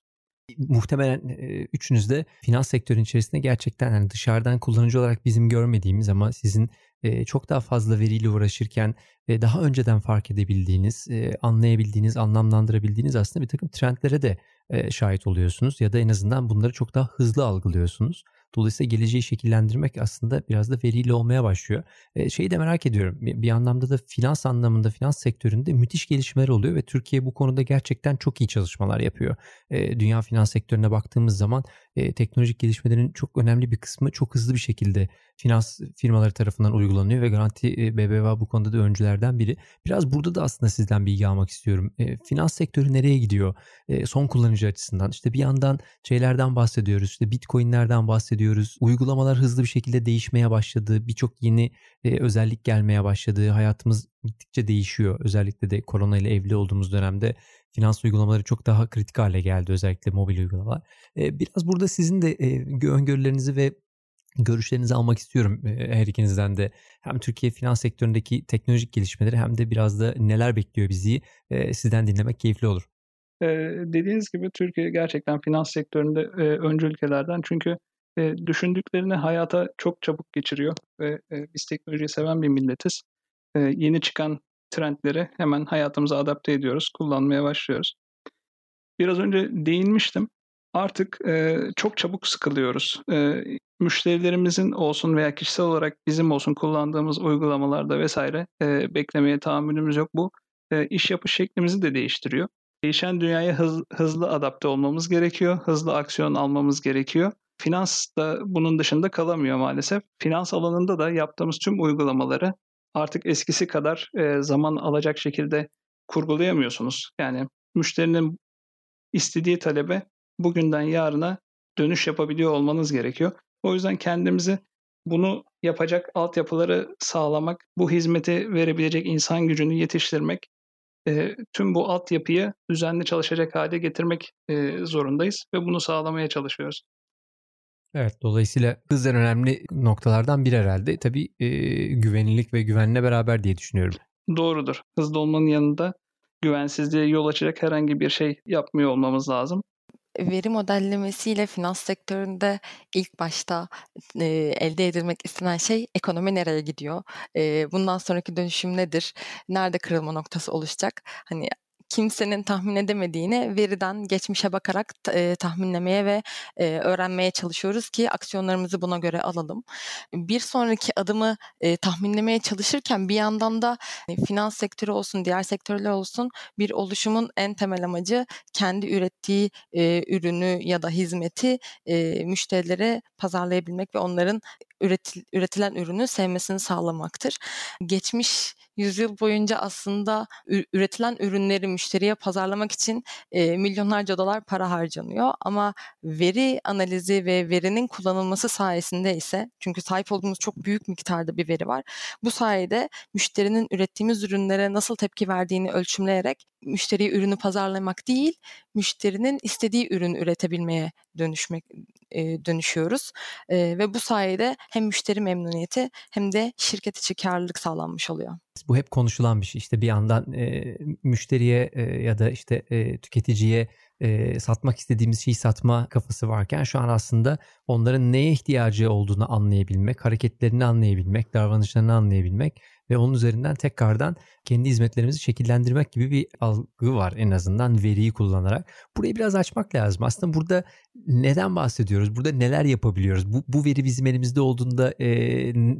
[SPEAKER 2] muhtemelen e, üçünüz de finans sektörünün içerisinde gerçekten yani dışarıdan kullanıcı olarak bizim görmediğimiz ama sizin çok daha fazla veriyle uğraşırken daha önceden fark edebildiğiniz, anlayabildiğiniz, anlamlandırabildiğiniz aslında bir takım trendlere de şahit oluyorsunuz ya da en azından bunları çok daha hızlı algılıyorsunuz. Dolayısıyla geleceği şekillendirmek aslında biraz da veriyle olmaya başlıyor. E, şeyi de merak ediyorum. Bir, anlamda da finans anlamında, finans sektöründe müthiş gelişmeler oluyor ve Türkiye bu konuda gerçekten çok iyi çalışmalar yapıyor. Dünya finans sektörüne baktığımız zaman e, teknolojik gelişmelerin çok önemli bir kısmı çok hızlı bir şekilde finans firmaları tarafından uygulanıyor ve Garanti e, BBVA bu konuda da öncülerden biri. Biraz burada da aslında sizden bilgi almak istiyorum. E, finans sektörü nereye gidiyor? E, son kullanıcı açısından. İşte bir yandan şeylerden bahsediyoruz. İşte Bitcoin'lerden bahsediyoruz. Uygulamalar hızlı bir şekilde değişmeye başladı. Birçok yeni e, özellik gelmeye başladı. Hayatımız gittikçe değişiyor. Özellikle de korona ile evli olduğumuz dönemde finans uygulamaları çok daha kritik hale geldi özellikle mobil uygulamalar. E, biraz burada sizin de e, öngörülerinizi ve görüşlerinizi almak istiyorum her ikinizden de. Hem Türkiye finans sektöründeki teknolojik gelişmeleri hem de biraz da neler bekliyor bizi sizden dinlemek keyifli olur.
[SPEAKER 3] Dediğiniz gibi Türkiye gerçekten finans sektöründe e, öncü ülkelerden çünkü e, düşündüklerini hayata çok çabuk geçiriyor ve e, biz teknolojiyi seven bir milletiz. E, yeni çıkan trendleri hemen hayatımıza adapte ediyoruz, kullanmaya başlıyoruz. Biraz önce değinmiştim. Artık e, çok çabuk sıkılıyoruz. E, müşterilerimizin olsun veya kişisel olarak bizim olsun kullandığımız uygulamalarda vesaire e, beklemeye tahammülümüz yok. Bu e, iş yapış şeklimizi de değiştiriyor. Değişen dünyaya hız, hızlı adapte olmamız gerekiyor. Hızlı aksiyon almamız gerekiyor. Finans da bunun dışında kalamıyor maalesef. Finans alanında da yaptığımız tüm uygulamaları artık eskisi kadar e, zaman alacak şekilde kurgulayamıyorsunuz. Yani müşterinin istediği talebe bugünden yarına dönüş yapabiliyor olmanız gerekiyor. O yüzden kendimizi bunu yapacak altyapıları sağlamak, bu hizmeti verebilecek insan gücünü yetiştirmek, e, tüm bu altyapıyı düzenli çalışacak hale getirmek e, zorundayız ve bunu sağlamaya çalışıyoruz.
[SPEAKER 2] Evet dolayısıyla hızlar önemli noktalardan bir herhalde. Tabii e, güvenilik ve güvenle beraber diye düşünüyorum.
[SPEAKER 3] Doğrudur. Hızlı olmanın yanında güvensizliğe yol açacak herhangi bir şey yapmıyor olmamız lazım
[SPEAKER 4] veri modellemesiyle finans sektöründe ilk başta e, elde edilmek istenen şey ekonomi nereye gidiyor? E, bundan sonraki dönüşüm nedir? Nerede kırılma noktası oluşacak? Hani kimsenin tahmin edemediğini veriden geçmişe bakarak e, tahminlemeye ve e, öğrenmeye çalışıyoruz ki aksiyonlarımızı buna göre alalım. Bir sonraki adımı e, tahminlemeye çalışırken bir yandan da e, finans sektörü olsun, diğer sektörler olsun bir oluşumun en temel amacı kendi ürettiği e, ürünü ya da hizmeti e, müşterilere pazarlayabilmek ve onların üretil, üretilen ürünü sevmesini sağlamaktır. Geçmiş yüzyıl boyunca aslında üretilen ürünleri müşteriye pazarlamak için e, milyonlarca dolar para harcanıyor ama veri analizi ve verinin kullanılması sayesinde ise çünkü sahip olduğumuz çok büyük miktarda bir veri var. Bu sayede müşterinin ürettiğimiz ürünlere nasıl tepki verdiğini ölçümleyerek müşteriye ürünü pazarlamak değil, müşterinin istediği ürün üretebilmeye dönüşmek e, dönüşüyoruz. E, ve bu sayede hem müşteri memnuniyeti hem de şirket içi karlılık sağlanmış oluyor.
[SPEAKER 2] Bu hep konuşulan bir şey. İşte bir yandan e, müşteriye e, ya da işte e, tüketiciye e, satmak istediğimiz şeyi satma kafası varken şu an aslında onların neye ihtiyacı olduğunu anlayabilmek, hareketlerini anlayabilmek, davranışlarını anlayabilmek ve onun üzerinden tekrardan kendi hizmetlerimizi şekillendirmek gibi bir algı var en azından veriyi kullanarak. Burayı biraz açmak lazım. Aslında burada neden bahsediyoruz? Burada neler yapabiliyoruz? Bu, bu veri bizim elimizde olduğunda e,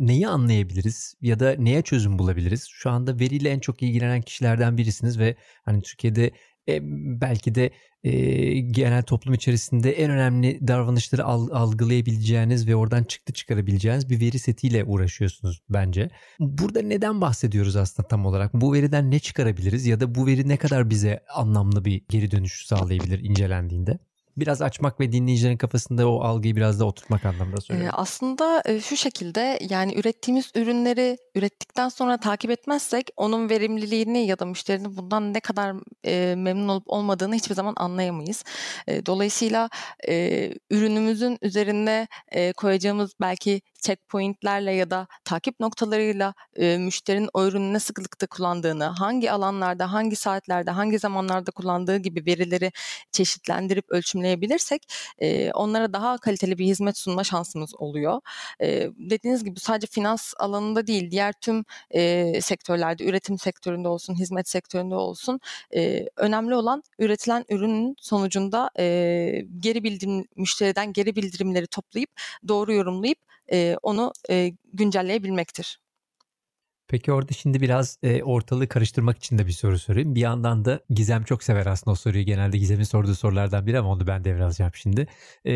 [SPEAKER 2] neyi anlayabiliriz ya da neye çözüm bulabiliriz? Şu anda veriyle en çok ilgilenen kişilerden birisiniz ve hani Türkiye'de e, belki de e, genel toplum içerisinde en önemli davranışları al, algılayabileceğiniz ve oradan çıktı çıkarabileceğiniz bir veri setiyle uğraşıyorsunuz bence. Burada neden bahsediyoruz aslında tam olarak? Bu veriden ne çıkarabiliriz ya da bu veri ne kadar bize anlamlı bir geri dönüş sağlayabilir incelendiğinde? Biraz açmak ve dinleyicilerin kafasında o algıyı biraz da oturtmak anlamında söylüyorum.
[SPEAKER 4] Ee, aslında şu şekilde yani ürettiğimiz ürünleri ürettikten sonra takip etmezsek onun verimliliğini ya da müşterinin bundan ne kadar e, memnun olup olmadığını hiçbir zaman anlayamayız. E, dolayısıyla e, ürünümüzün üzerinde e, koyacağımız belki checkpointlerle ya da takip noktalarıyla e, müşterinin o ürünü ne sıklıkta kullandığını, hangi alanlarda, hangi saatlerde, hangi zamanlarda kullandığı gibi verileri çeşitlendirip ölçümleyebilirsek e, onlara daha kaliteli bir hizmet sunma şansımız oluyor. E, dediğiniz gibi sadece finans alanında değil, diğer tüm e, sektörlerde, üretim sektöründe olsun, hizmet sektöründe olsun e, önemli olan üretilen ürünün sonucunda e, geri bildirim, müşteriden geri bildirimleri toplayıp doğru yorumlayıp e, onu e, güncelleyebilmektir.
[SPEAKER 2] Peki orada şimdi biraz e, ortalığı karıştırmak için de bir soru sorayım. Bir yandan da Gizem çok sever aslında o soruyu. Genelde Gizem'in sorduğu sorulardan biri ama onu ben devralacağım şimdi. E,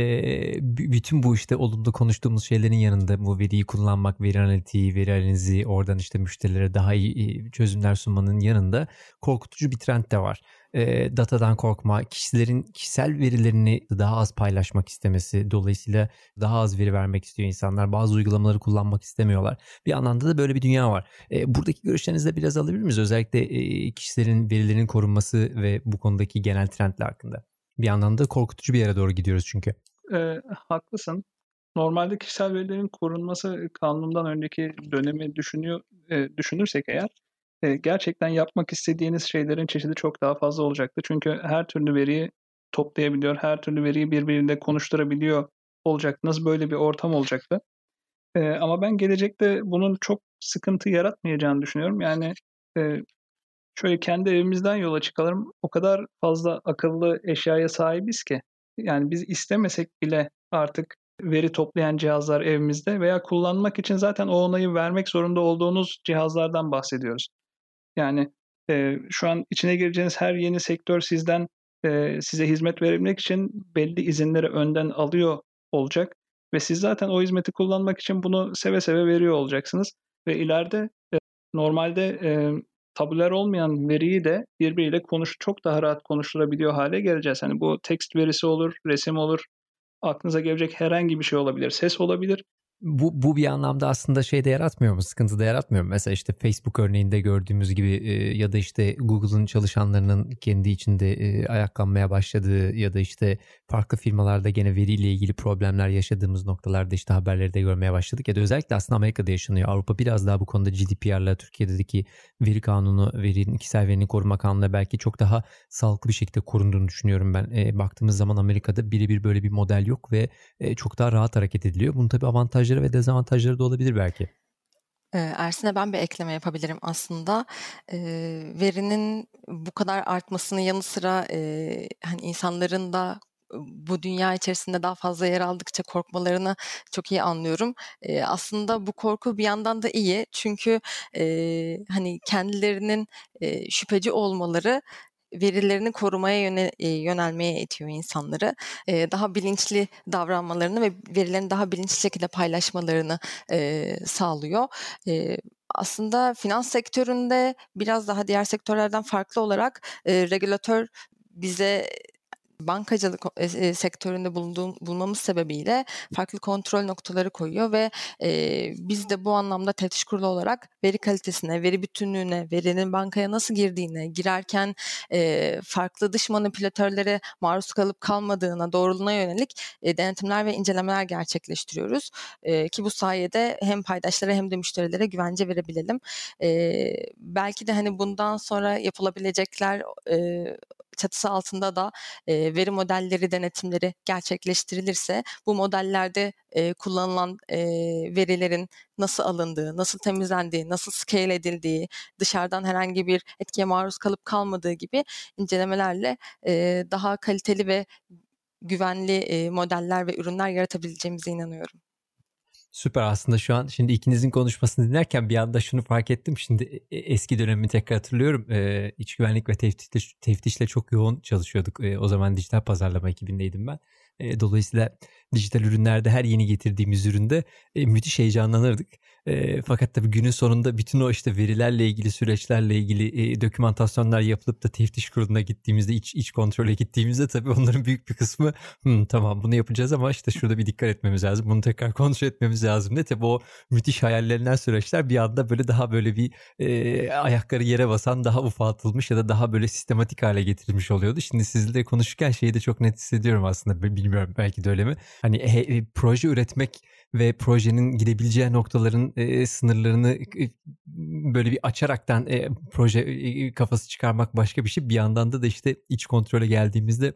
[SPEAKER 2] bütün bu işte olumlu konuştuğumuz şeylerin yanında bu veriyi kullanmak, veri analitiği, veri analizi, oradan işte müşterilere daha iyi çözümler sunmanın yanında korkutucu bir trend de var e, datadan korkma, kişilerin kişisel verilerini daha az paylaşmak istemesi, dolayısıyla daha az veri vermek istiyor insanlar. Bazı uygulamaları kullanmak istemiyorlar. Bir anlamda da böyle bir dünya var. E, buradaki görüşlerinizi de biraz alabilir miyiz? Özellikle e, kişilerin verilerinin korunması ve bu konudaki genel trendler hakkında. Bir anlamda korkutucu bir yere doğru gidiyoruz çünkü.
[SPEAKER 3] E, haklısın. Normalde kişisel verilerin korunması kanundan önceki dönemi düşünüyor e, düşünürsek eğer gerçekten yapmak istediğiniz şeylerin çeşidi çok daha fazla olacaktı. Çünkü her türlü veriyi toplayabiliyor, her türlü veriyi birbirinde konuşturabiliyor olacaktınız. Böyle bir ortam olacaktı. ama ben gelecekte bunun çok sıkıntı yaratmayacağını düşünüyorum. Yani şöyle kendi evimizden yola çıkalım. O kadar fazla akıllı eşyaya sahibiz ki. Yani biz istemesek bile artık veri toplayan cihazlar evimizde veya kullanmak için zaten o onayı vermek zorunda olduğunuz cihazlardan bahsediyoruz. Yani e, şu an içine gireceğiniz her yeni sektör sizden e, size hizmet verebilmek için belli izinleri önden alıyor olacak ve siz zaten o hizmeti kullanmak için bunu seve seve veriyor olacaksınız ve ileride e, normalde e, tabüler olmayan veriyi de birbiriyle konuş çok daha rahat konuşturabiliyor hale geleceğiz. Hani bu text verisi olur, resim olur, aklınıza gelecek herhangi bir şey olabilir, ses olabilir
[SPEAKER 2] bu, bu bir anlamda aslında şey de yaratmıyor mu? Sıkıntı da yaratmıyor mu? Mesela işte Facebook örneğinde gördüğümüz gibi e, ya da işte Google'ın çalışanlarının kendi içinde e, ayaklanmaya başladığı ya da işte farklı firmalarda gene veriyle ilgili problemler yaşadığımız noktalarda işte haberleri de görmeye başladık. Ya da özellikle aslında Amerika'da yaşanıyor. Avrupa biraz daha bu konuda GDPR'la Türkiye'deki veri kanunu, verinin, kişisel verinin koruma kanunu belki çok daha sağlıklı bir şekilde korunduğunu düşünüyorum ben. E, baktığımız zaman Amerika'da birebir böyle bir model yok ve e, çok daha rahat hareket ediliyor. Bunun tabii avantaj avantajları ve dezavantajları da olabilir belki.
[SPEAKER 4] Ersin'e ben bir ekleme yapabilirim aslında. E, verinin bu kadar artmasının yanı sıra e, hani insanların da bu dünya içerisinde daha fazla yer aldıkça korkmalarını çok iyi anlıyorum. E, aslında bu korku bir yandan da iyi çünkü e, hani kendilerinin e, şüpheci olmaları verilerini korumaya yöne, yönelmeye itiyor insanları. daha bilinçli davranmalarını ve verilerini daha bilinçli şekilde paylaşmalarını sağlıyor. aslında finans sektöründe biraz daha diğer sektörlerden farklı olarak regülatör bize bankacılık e, sektöründe bulunduğum, bulmamız sebebiyle farklı kontrol noktaları koyuyor ve e, biz de bu anlamda teftiş kurulu olarak veri kalitesine, veri bütünlüğüne, verinin bankaya nasıl girdiğine, girerken e, farklı dış manipülatörlere maruz kalıp kalmadığına, doğruluğuna yönelik e, denetimler ve incelemeler gerçekleştiriyoruz. E, ki bu sayede hem paydaşlara hem de müşterilere güvence verebilelim. E, belki de hani bundan sonra yapılabilecekler e, çatısı altında da e, veri modelleri denetimleri gerçekleştirilirse bu modellerde e, kullanılan e, verilerin nasıl alındığı, nasıl temizlendiği, nasıl scale edildiği, dışarıdan herhangi bir etkiye maruz kalıp kalmadığı gibi incelemelerle e, daha kaliteli ve güvenli e, modeller ve ürünler yaratabileceğimize inanıyorum.
[SPEAKER 2] Süper aslında şu an şimdi ikinizin konuşmasını dinlerken bir anda şunu fark ettim. Şimdi e, eski dönemi tekrar hatırlıyorum. Ee, iç güvenlik ve teftişle, teftişle çok yoğun çalışıyorduk. Ee, o zaman dijital pazarlama ekibindeydim ben. Ee, dolayısıyla dijital ürünlerde her yeni getirdiğimiz üründe e, müthiş heyecanlanırdık. E, fakat tabii günün sonunda bütün o işte verilerle ilgili süreçlerle ilgili e, dokümantasyonlar yapılıp da teftiş kuruluna gittiğimizde iç iç kontrole gittiğimizde tabii onların büyük bir kısmı tamam bunu yapacağız ama işte şurada bir dikkat etmemiz lazım. Bunu tekrar kontrol etmemiz lazım. Ne tabii o müthiş hayallerinden süreçler bir anda böyle daha böyle bir e, ayakları yere basan daha ufaltılmış ya da daha böyle sistematik hale getirilmiş oluyordu. Şimdi sizle konuşurken şeyi de çok net hissediyorum aslında. Bilmiyorum belki de öyle mi? Hani e, proje üretmek ve projenin gidebileceği noktaların e, sınırlarını e, böyle bir açaraktan e, proje e, kafası çıkarmak başka bir şey. Bir yandan da da işte iç kontrole geldiğimizde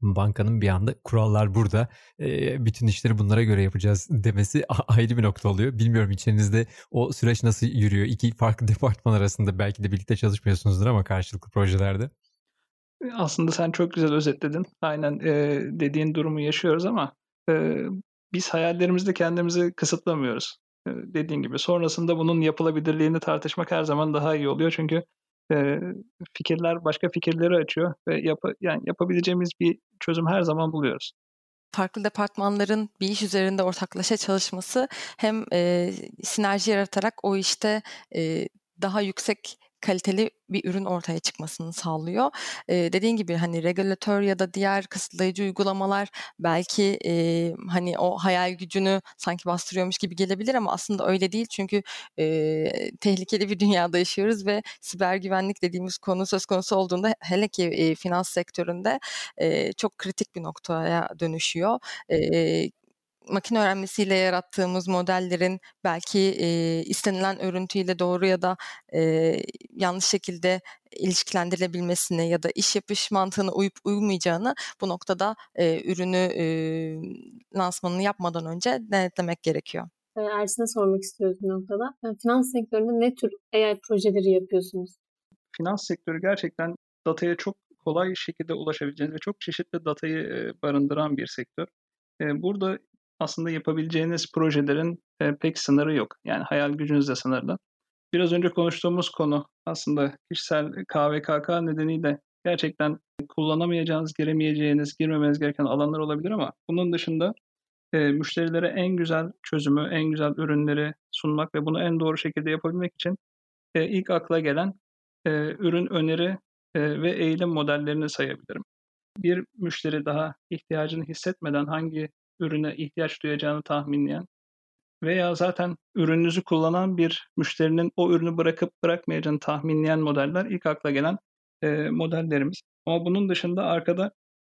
[SPEAKER 2] bankanın bir anda kurallar burada e, bütün işleri bunlara göre yapacağız demesi ayrı bir nokta oluyor. Bilmiyorum içerinizde o süreç nasıl yürüyor? İki farklı departman arasında belki de birlikte çalışmıyorsunuzdur ama karşılıklı projelerde.
[SPEAKER 3] Aslında sen çok güzel özetledin. Aynen e, dediğin durumu yaşıyoruz ama e, biz hayallerimizde kendimizi kısıtlamıyoruz. E, dediğin gibi sonrasında bunun yapılabilirliğini tartışmak her zaman daha iyi oluyor. Çünkü e, fikirler başka fikirleri açıyor ve yap yani yapabileceğimiz bir çözüm her zaman buluyoruz
[SPEAKER 4] farklı departmanların bir iş üzerinde ortaklaşa çalışması hem e, sinerji yaratarak o işte e, daha yüksek kaliteli bir ürün ortaya çıkmasını sağlıyor. E, dediğin gibi hani regülatör ya da diğer kısıtlayıcı uygulamalar belki e, hani o hayal gücünü sanki bastırıyormuş gibi gelebilir ama aslında öyle değil çünkü e, tehlikeli bir dünyada yaşıyoruz ve siber güvenlik dediğimiz konu söz konusu olduğunda hele ki e, finans sektöründe e, çok kritik bir noktaya dönüşüyor. E, makine öğrenmesiyle yarattığımız modellerin belki e, istenilen örüntüyle doğru ya da e, yanlış şekilde ilişkilendirilebilmesini ya da iş yapış mantığına uyup uymayacağını bu noktada e, ürünü e, lansmanını yapmadan önce denetlemek gerekiyor.
[SPEAKER 5] Ersin'e sormak istiyoruz bu noktada. Yani finans sektöründe ne tür AI projeleri yapıyorsunuz?
[SPEAKER 3] Finans sektörü gerçekten dataya çok kolay şekilde ulaşabileceğiniz ve çok çeşitli datayı barındıran bir sektör. Burada aslında yapabileceğiniz projelerin e, pek sınırı yok. Yani hayal gücünüz de sınırlı. Biraz önce konuştuğumuz konu aslında kişisel KVKK nedeniyle gerçekten kullanamayacağınız, giremeyeceğiniz, girmemeniz gereken alanlar olabilir ama bunun dışında e, müşterilere en güzel çözümü, en güzel ürünleri sunmak ve bunu en doğru şekilde yapabilmek için e, ilk akla gelen e, ürün öneri e, ve eğilim modellerini sayabilirim. Bir müşteri daha ihtiyacını hissetmeden hangi ürüne ihtiyaç duyacağını tahminleyen veya zaten ürününüzü kullanan bir müşterinin o ürünü bırakıp bırakmayacağını tahminleyen modeller ilk akla gelen e, modellerimiz. Ama bunun dışında arkada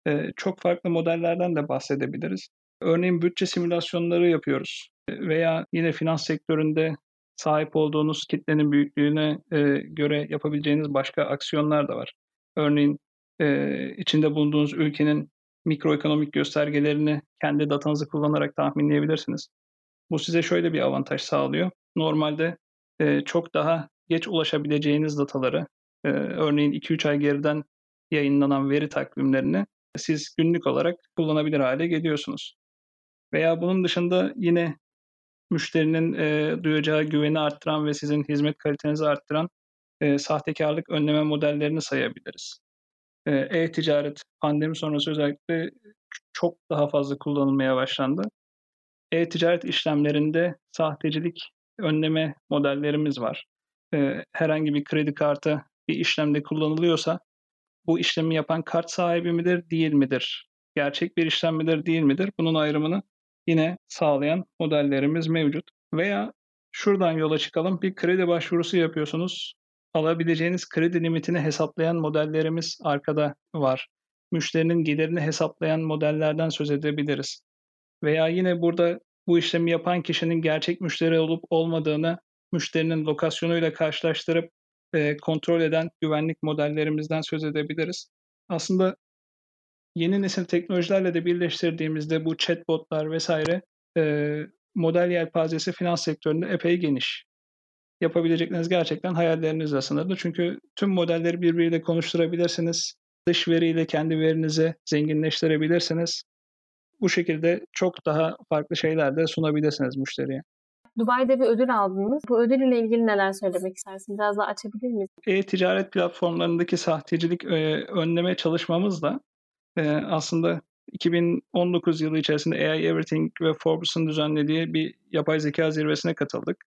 [SPEAKER 3] e, çok farklı modellerden de bahsedebiliriz. Örneğin bütçe simülasyonları yapıyoruz veya yine finans sektöründe sahip olduğunuz kitlenin büyüklüğüne e, göre yapabileceğiniz başka aksiyonlar da var. Örneğin e, içinde bulunduğunuz ülkenin mikroekonomik göstergelerini kendi datanızı kullanarak tahminleyebilirsiniz. Bu size şöyle bir avantaj sağlıyor. Normalde e, çok daha geç ulaşabileceğiniz dataları, e, örneğin 2-3 ay geriden yayınlanan veri takvimlerini siz günlük olarak kullanabilir hale geliyorsunuz. Veya bunun dışında yine müşterinin e, duyacağı güveni arttıran ve sizin hizmet kalitenizi arttıran e, sahtekarlık önleme modellerini sayabiliriz. E, e-ticaret pandemi sonrası özellikle çok daha fazla kullanılmaya başlandı. E-ticaret işlemlerinde sahtecilik önleme modellerimiz var. E, herhangi bir kredi kartı bir işlemde kullanılıyorsa bu işlemi yapan kart sahibi midir, değil midir? Gerçek bir işlem midir, değil midir? Bunun ayrımını yine sağlayan modellerimiz mevcut. Veya şuradan yola çıkalım. Bir kredi başvurusu yapıyorsunuz. Alabileceğiniz kredi limitini hesaplayan modellerimiz arkada var. Müşterinin gelirini hesaplayan modellerden söz edebiliriz. Veya yine burada bu işlemi yapan kişinin gerçek müşteri olup olmadığını müşterinin lokasyonuyla karşılaştırıp e, kontrol eden güvenlik modellerimizden söz edebiliriz. Aslında yeni nesil teknolojilerle de birleştirdiğimizde bu chatbotlar vesaire e, model yelpazesi finans sektöründe epey geniş. Yapabilecekleriniz gerçekten hayallerinizle sınırlı. Çünkü tüm modelleri birbiriyle konuşturabilirsiniz. Dış veriyle kendi verinizi zenginleştirebilirsiniz. Bu şekilde çok daha farklı şeyler de sunabilirsiniz müşteriye.
[SPEAKER 5] Dubai'de bir ödül aldınız. Bu ödül ile ilgili neler söylemek istersin? Biraz daha açabilir miyiz?
[SPEAKER 3] E-ticaret platformlarındaki sahtecilik e, önleme çalışmamız da e, aslında 2019 yılı içerisinde AI Everything ve Forbes'un düzenlediği bir yapay zeka zirvesine katıldık.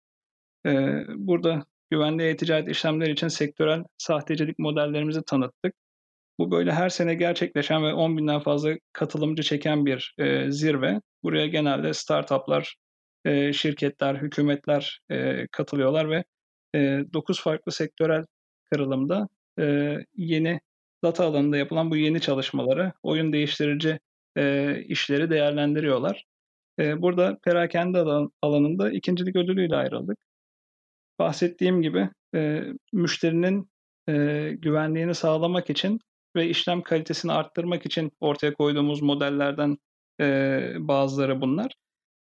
[SPEAKER 3] Burada güvenli e-ticaret işlemleri için sektörel sahtecilik modellerimizi tanıttık. Bu böyle her sene gerçekleşen ve 10 binden fazla katılımcı çeken bir e, zirve. Buraya genelde startuplar, e, şirketler, hükümetler e, katılıyorlar ve e, 9 farklı sektörel kırılımda e, yeni data alanında yapılan bu yeni çalışmaları, oyun değiştirici e, işleri değerlendiriyorlar. E, burada perakende alan, alanında ikincilik ödülüyle ayrıldık. Bahsettiğim gibi e, müşterinin e, güvenliğini sağlamak için ve işlem kalitesini arttırmak için ortaya koyduğumuz modellerden e, bazıları bunlar.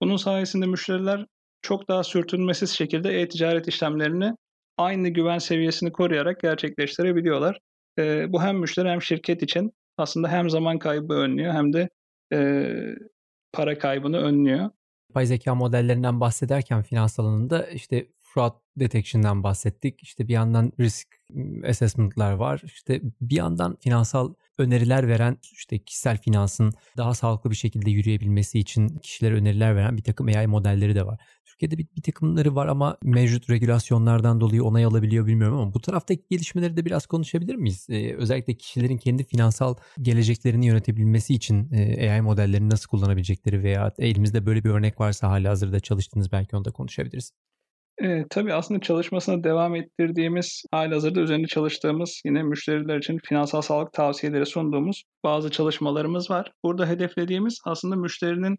[SPEAKER 3] Bunun sayesinde müşteriler çok daha sürtünmesiz şekilde e-ticaret işlemlerini aynı güven seviyesini koruyarak gerçekleştirebiliyorlar. E, bu hem müşteri hem şirket için aslında hem zaman kaybı önlüyor hem de e, para kaybını önlüyor.
[SPEAKER 2] Yapay zeka modellerinden bahsederken finans alanında işte fraud detection'dan bahsettik. İşte bir yandan risk assessment'lar var. İşte bir yandan finansal öneriler veren işte kişisel finansın daha sağlıklı bir şekilde yürüyebilmesi için kişilere öneriler veren bir takım AI modelleri de var. Türkiye'de bir, bir takımları var ama mevcut regülasyonlardan dolayı onay alabiliyor bilmiyorum ama bu taraftaki gelişmeleri de biraz konuşabilir miyiz? Ee, özellikle kişilerin kendi finansal geleceklerini yönetebilmesi için e, AI modellerini nasıl kullanabilecekleri veya elimizde böyle bir örnek varsa hala hazırda çalıştığınız belki onu da konuşabiliriz.
[SPEAKER 3] E, tabii aslında çalışmasına devam ettirdiğimiz, halihazırda üzerinde çalıştığımız, yine müşteriler için finansal sağlık tavsiyeleri sunduğumuz bazı çalışmalarımız var. Burada hedeflediğimiz aslında müşterinin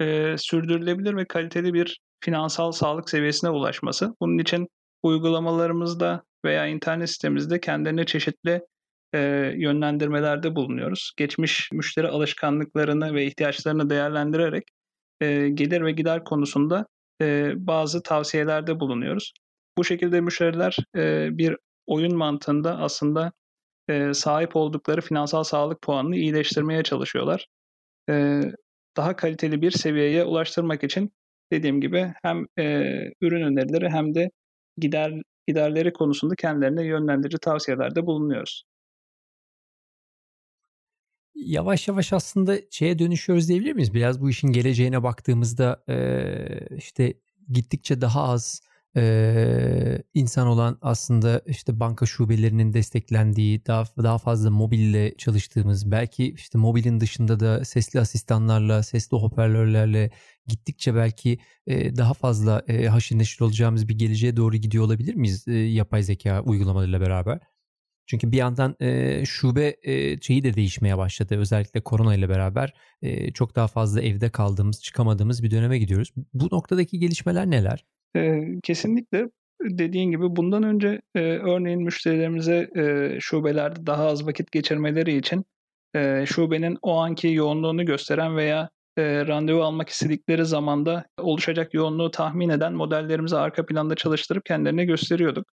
[SPEAKER 3] e, sürdürülebilir ve kaliteli bir finansal sağlık seviyesine ulaşması. Bunun için uygulamalarımızda veya internet sitemizde kendilerine çeşitli e, yönlendirmelerde bulunuyoruz. Geçmiş müşteri alışkanlıklarını ve ihtiyaçlarını değerlendirerek e, gelir ve gider konusunda e, bazı tavsiyelerde bulunuyoruz. Bu şekilde müşteriler e, bir oyun mantığında aslında e, sahip oldukları finansal sağlık puanını iyileştirmeye çalışıyorlar. E, daha kaliteli bir seviyeye ulaştırmak için dediğim gibi hem e, ürün önerileri hem de gider giderleri konusunda kendilerine yönlendirici tavsiyelerde bulunuyoruz.
[SPEAKER 2] Yavaş yavaş aslında şeye dönüşüyoruz diyebilir miyiz? Biraz bu işin geleceğine baktığımızda işte gittikçe daha az insan olan aslında işte banka şubelerinin desteklendiği daha daha fazla mobille çalıştığımız belki işte mobilin dışında da sesli asistanlarla sesli hoparlörlerle gittikçe belki daha fazla e, haşır neşir olacağımız bir geleceğe doğru gidiyor olabilir miyiz yapay zeka uygulamalarıyla beraber? Çünkü bir yandan e, şube e, şeyi de değişmeye başladı. Özellikle korona ile beraber e, çok daha fazla evde kaldığımız, çıkamadığımız bir döneme gidiyoruz. Bu noktadaki gelişmeler neler?
[SPEAKER 3] E, kesinlikle dediğin gibi bundan önce e, örneğin müşterilerimize e, şubelerde daha az vakit geçirmeleri için e, şubenin o anki yoğunluğunu gösteren veya e, randevu almak istedikleri zamanda oluşacak yoğunluğu tahmin eden modellerimizi arka planda çalıştırıp kendilerine gösteriyorduk.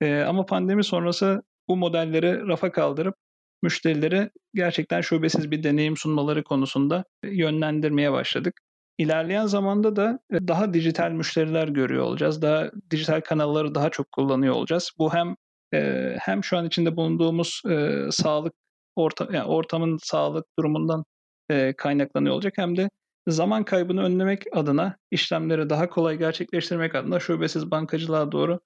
[SPEAKER 3] E, ama pandemi sonrası bu modelleri rafa kaldırıp müşterilere gerçekten şubesiz bir deneyim sunmaları konusunda yönlendirmeye başladık. İlerleyen zamanda da e, daha dijital müşteriler görüyor olacağız. Daha dijital kanalları daha çok kullanıyor olacağız. Bu hem e, hem şu an içinde bulunduğumuz e, sağlık orta, yani ortamın sağlık durumundan kaynaklanıyor olacak hem de zaman kaybını önlemek adına işlemleri daha kolay gerçekleştirmek adına şubesiz bankacılığa doğru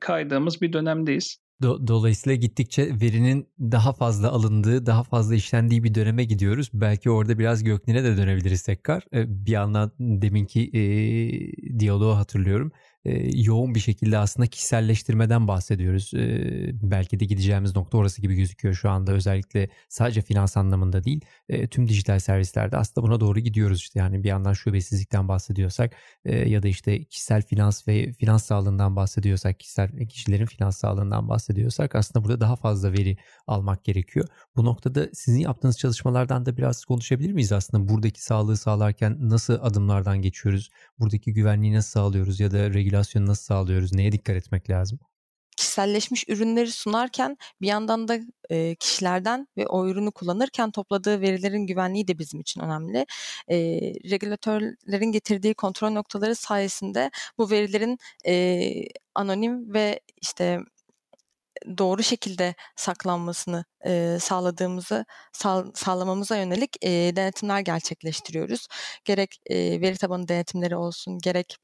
[SPEAKER 3] kaydığımız bir dönemdeyiz.
[SPEAKER 2] Do- dolayısıyla gittikçe verinin daha fazla alındığı, daha fazla işlendiği bir döneme gidiyoruz. Belki orada biraz Göknil'e de dönebiliriz tekrar. Bir yandan deminki e, diyaloğu hatırlıyorum e, yoğun bir şekilde aslında kişiselleştirmeden bahsediyoruz. E, belki de gideceğimiz nokta orası gibi gözüküyor şu anda özellikle sadece finans anlamında değil e, tüm dijital servislerde aslında buna doğru gidiyoruz işte yani bir yandan şubesizlikten bahsediyorsak e, ya da işte kişisel finans ve finans sağlığından bahsediyorsak kişisel kişilerin finans sağlığından bahsediyorsak aslında burada daha fazla veri almak gerekiyor. Bu noktada sizin yaptığınız çalışmalardan da biraz konuşabilir miyiz aslında buradaki sağlığı sağlarken nasıl adımlardan geçiyoruz? Buradaki güvenliği nasıl sağlıyoruz ya da regülasyonu nasıl sağlıyoruz? Neye dikkat etmek lazım?
[SPEAKER 4] kişiselleşmiş ürünleri sunarken bir yandan da e, kişilerden ve o ürünü kullanırken topladığı verilerin güvenliği de bizim için önemli. E, regülatörlerin getirdiği kontrol noktaları sayesinde bu verilerin e, anonim ve işte doğru şekilde saklanmasını e, sağladığımızı sağ, sağlamamıza yönelik e, denetimler gerçekleştiriyoruz. Gerek e, veri tabanı denetimleri olsun, gerek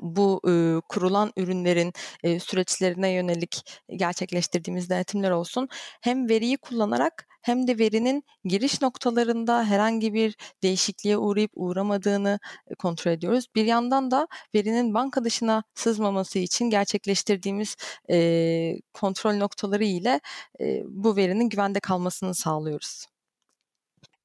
[SPEAKER 4] bu e, kurulan ürünlerin e, süreçlerine yönelik gerçekleştirdiğimiz denetimler olsun. Hem veriyi kullanarak hem de verinin giriş noktalarında herhangi bir değişikliğe uğrayıp uğramadığını kontrol ediyoruz. Bir yandan da verinin banka dışına sızmaması için gerçekleştirdiğimiz e, kontrol noktaları ile e, bu verinin güvende kalmasını sağlıyoruz.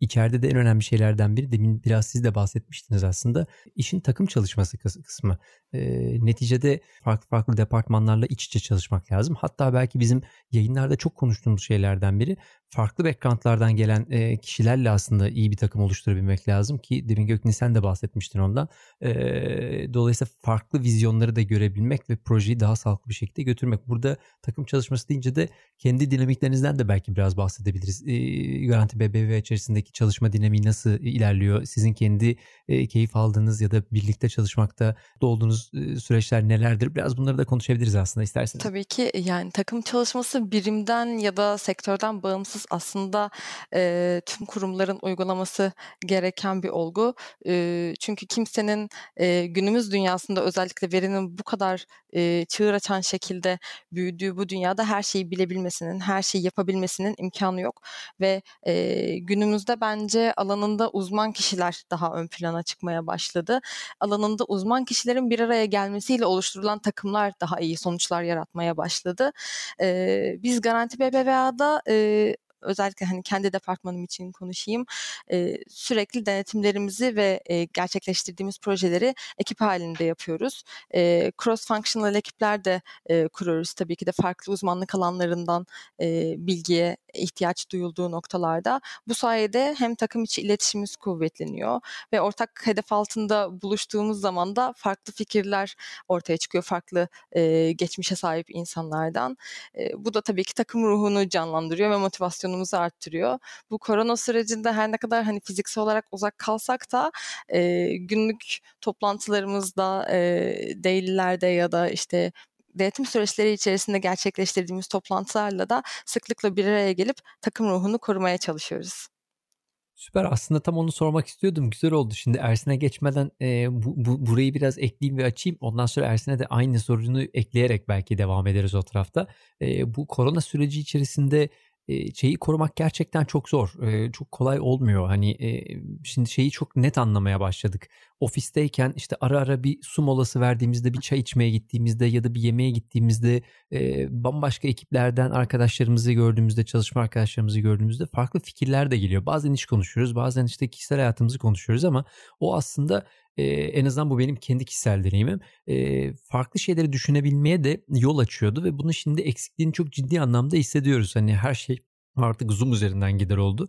[SPEAKER 2] İçeride de en önemli şeylerden biri demin biraz siz de bahsetmiştiniz aslında işin takım çalışması kısmı. E, neticede farklı farklı departmanlarla iç içe çalışmak lazım. Hatta belki bizim yayınlarda çok konuştuğumuz şeylerden biri farklı backgroundlardan gelen e, kişilerle aslında iyi bir takım oluşturabilmek lazım ki demin Göknin sen de bahsetmiştin ondan. E, dolayısıyla farklı vizyonları da görebilmek ve projeyi daha sağlıklı bir şekilde götürmek. Burada takım çalışması deyince de kendi dinamiklerinizden de belki biraz bahsedebiliriz. E, Garanti BBV içerisindeki çalışma dinamiği nasıl ilerliyor? Sizin kendi e, keyif aldığınız ya da birlikte çalışmakta olduğunuz e, süreçler nelerdir? Biraz bunları da konuşabiliriz aslında isterseniz.
[SPEAKER 4] Tabii ki yani takım çalışması birimden ya da sektörden bağımsız aslında e, tüm kurumların uygulaması gereken bir olgu. E, çünkü kimsenin e, günümüz dünyasında özellikle verinin bu kadar e, çığır açan şekilde büyüdüğü bu dünyada her şeyi bilebilmesinin, her şeyi yapabilmesinin imkanı yok ve e, günümüzde bence alanında uzman kişiler daha ön plana çıkmaya başladı. Alanında uzman kişilerin bir araya gelmesiyle oluşturulan takımlar daha iyi sonuçlar yaratmaya başladı. E, biz Garanti BBVA'da e, özellikle hani kendi departmanım için konuşayım. E, sürekli denetimlerimizi ve e, gerçekleştirdiğimiz projeleri ekip halinde yapıyoruz. E, cross functional ekipler de e, kuruyoruz tabii ki de farklı uzmanlık alanlarından e, bilgiye ihtiyaç duyulduğu noktalarda. Bu sayede hem takım içi iletişimimiz kuvvetleniyor ve ortak hedef altında buluştuğumuz zaman da farklı fikirler ortaya çıkıyor farklı e, geçmişe sahip insanlardan. E, bu da tabii ki takım ruhunu canlandırıyor ve motivasyonumuzu arttırıyor. Bu korona sürecinde her ne kadar hani fiziksel olarak uzak kalsak da e, günlük toplantılarımızda, e, dailylerde ya da işte denetim süreçleri içerisinde gerçekleştirdiğimiz toplantılarla da sıklıkla bir araya gelip takım ruhunu korumaya çalışıyoruz.
[SPEAKER 2] Süper aslında tam onu sormak istiyordum. Güzel oldu. Şimdi Ersin'e geçmeden e, bu, bu, burayı biraz ekleyeyim ve açayım. Ondan sonra Ersin'e de aynı sorunu ekleyerek belki devam ederiz o tarafta. E, bu korona süreci içerisinde şeyi korumak gerçekten çok zor. Çok kolay olmuyor. Hani şimdi şeyi çok net anlamaya başladık. Ofisteyken işte ara ara bir su molası verdiğimizde bir çay içmeye gittiğimizde ya da bir yemeğe gittiğimizde bambaşka ekiplerden arkadaşlarımızı gördüğümüzde çalışma arkadaşlarımızı gördüğümüzde farklı fikirler de geliyor. Bazen iş konuşuyoruz bazen işte kişisel hayatımızı konuşuyoruz ama o aslında e, en azından bu benim kendi kişisel deneyimim. E, farklı şeyleri düşünebilmeye de yol açıyordu ve bunu şimdi eksikliğini çok ciddi anlamda hissediyoruz. Hani her şey artık Zoom üzerinden gider oldu.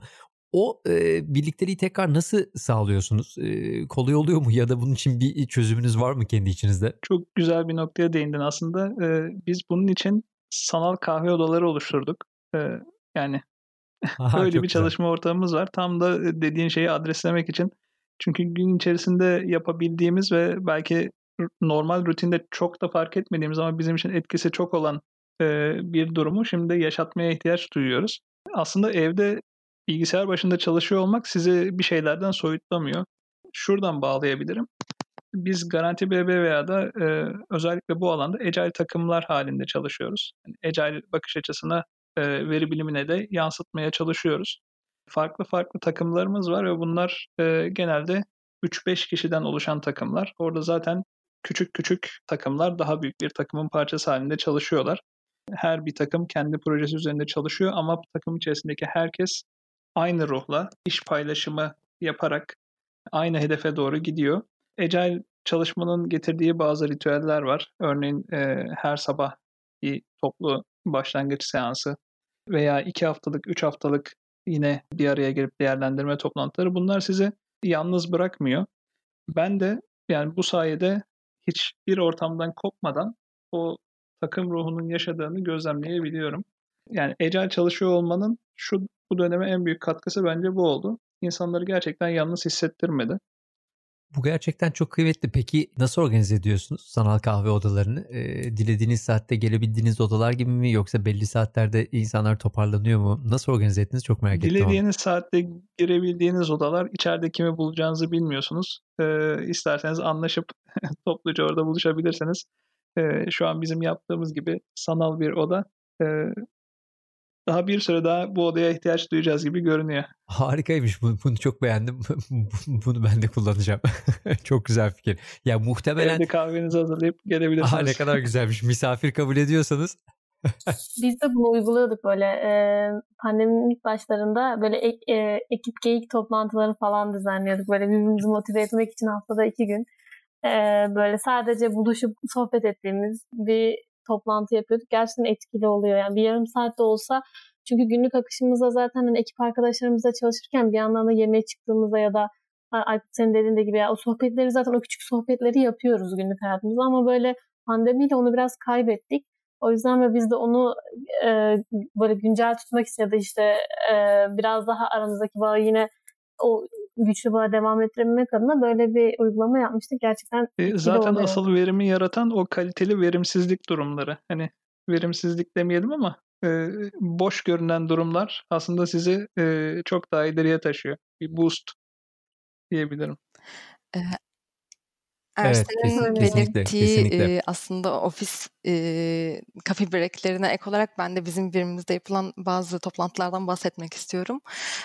[SPEAKER 2] O e, birlikteliği tekrar nasıl sağlıyorsunuz? E, kolay oluyor mu ya da bunun için bir çözümünüz var mı kendi içinizde?
[SPEAKER 3] Çok güzel bir noktaya değindin aslında. E, biz bunun için sanal kahve odaları oluşturduk. E, yani Aha, böyle bir çalışma güzel. ortamımız var. Tam da dediğin şeyi adreslemek için çünkü gün içerisinde yapabildiğimiz ve belki normal rutinde çok da fark etmediğimiz ama bizim için etkisi çok olan e, bir durumu şimdi yaşatmaya ihtiyaç duyuyoruz. Aslında evde bilgisayar başında çalışıyor olmak sizi bir şeylerden soyutlamıyor. Şuradan bağlayabilirim. Biz Garanti BBVA'da e, özellikle bu alanda Agile takımlar halinde çalışıyoruz. Yani bakış açısına e, veri bilimine de yansıtmaya çalışıyoruz farklı farklı takımlarımız var ve bunlar e, genelde 3-5 kişiden oluşan takımlar. Orada zaten küçük küçük takımlar daha büyük bir takımın parçası halinde çalışıyorlar. Her bir takım kendi projesi üzerinde çalışıyor ama takım içerisindeki herkes aynı ruhla iş paylaşımı yaparak aynı hedefe doğru gidiyor. Agile çalışmanın getirdiği bazı ritüeller var. Örneğin e, her sabah bir toplu başlangıç seansı veya iki haftalık, üç haftalık yine bir araya gelip değerlendirme toplantıları bunlar sizi yalnız bırakmıyor. Ben de yani bu sayede hiçbir ortamdan kopmadan o takım ruhunun yaşadığını gözlemleyebiliyorum. Yani ecel çalışıyor olmanın şu bu döneme en büyük katkısı bence bu oldu. İnsanları gerçekten yalnız hissettirmedi.
[SPEAKER 2] Bu gerçekten çok kıymetli. Peki nasıl organize ediyorsunuz sanal kahve odalarını? E, dilediğiniz saatte gelebildiğiniz odalar gibi mi yoksa belli saatlerde insanlar toparlanıyor mu? Nasıl organize ettiniz çok merak
[SPEAKER 3] ettim. Dilediğiniz saatte girebildiğiniz odalar içeride kimi bulacağınızı bilmiyorsunuz. E, isterseniz anlaşıp topluca orada buluşabilirsiniz. E, şu an bizim yaptığımız gibi sanal bir oda. E, daha bir süre daha bu odaya ihtiyaç duyacağız gibi görünüyor.
[SPEAKER 2] Harikaymış. Bunu çok beğendim. Bunu ben de kullanacağım. çok güzel fikir. Ya muhtemelen...
[SPEAKER 3] Evde kahvenizi hazırlayıp gelebilirsiniz. Aha,
[SPEAKER 2] ne kadar güzelmiş. Misafir kabul ediyorsanız.
[SPEAKER 5] Biz de bunu uyguluyorduk böyle e, pandeminin ilk başlarında böyle ek, e, ekip geyik toplantıları falan düzenliyorduk. Böyle birbirimizi motive etmek için haftada iki gün e, böyle sadece buluşup sohbet ettiğimiz bir toplantı yapıyorduk. Gerçekten etkili oluyor. Yani bir yarım saatte olsa çünkü günlük akışımızda zaten hani ekip arkadaşlarımızla çalışırken bir yandan da yemeğe çıktığımızda ya da Aykut senin dediğin de gibi ya o sohbetleri zaten o küçük sohbetleri yapıyoruz günlük hayatımızda ama böyle pandemiyle onu biraz kaybettik. O yüzden ve biz de onu e, böyle güncel tutmak için ya da işte e, biraz daha aramızdaki bağı yine o güçlü bağı devam ettirebilmek adına böyle bir uygulama yapmıştık. Gerçekten
[SPEAKER 3] e, zaten oluyor. asıl verimi yaratan o kaliteli verimsizlik durumları. Hani verimsizlik demeyelim ama e, boş görünen durumlar aslında sizi e, çok daha ileriye taşıyor. Bir boost diyebilirim.
[SPEAKER 4] Ersen'in evet, belirttiği e, aslında ofis e, kafe breaklerine ek olarak ben de bizim birimizde yapılan bazı toplantılardan bahsetmek istiyorum.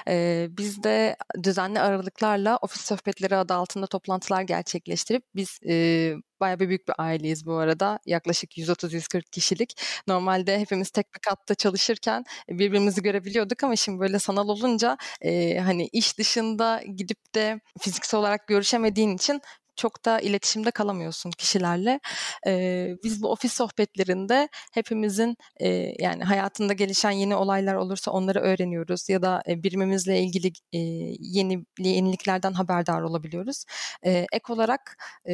[SPEAKER 4] E, biz de düzenli aralıklarla ofis sohbetleri adı altında toplantılar gerçekleştirip biz e, bayağı bir büyük bir aileyiz bu arada. Yaklaşık 130-140 kişilik. Normalde hepimiz tek bir katta çalışırken birbirimizi görebiliyorduk ama şimdi böyle sanal olunca e, hani iş dışında gidip de fiziksel olarak görüşemediğin için çok da iletişimde kalamıyorsun kişilerle. E, biz bu ofis sohbetlerinde hepimizin e, yani hayatında gelişen yeni olaylar olursa onları öğreniyoruz ya da e, birimimizle ilgili e, yeni yeniliklerden haberdar olabiliyoruz. E, ek olarak e,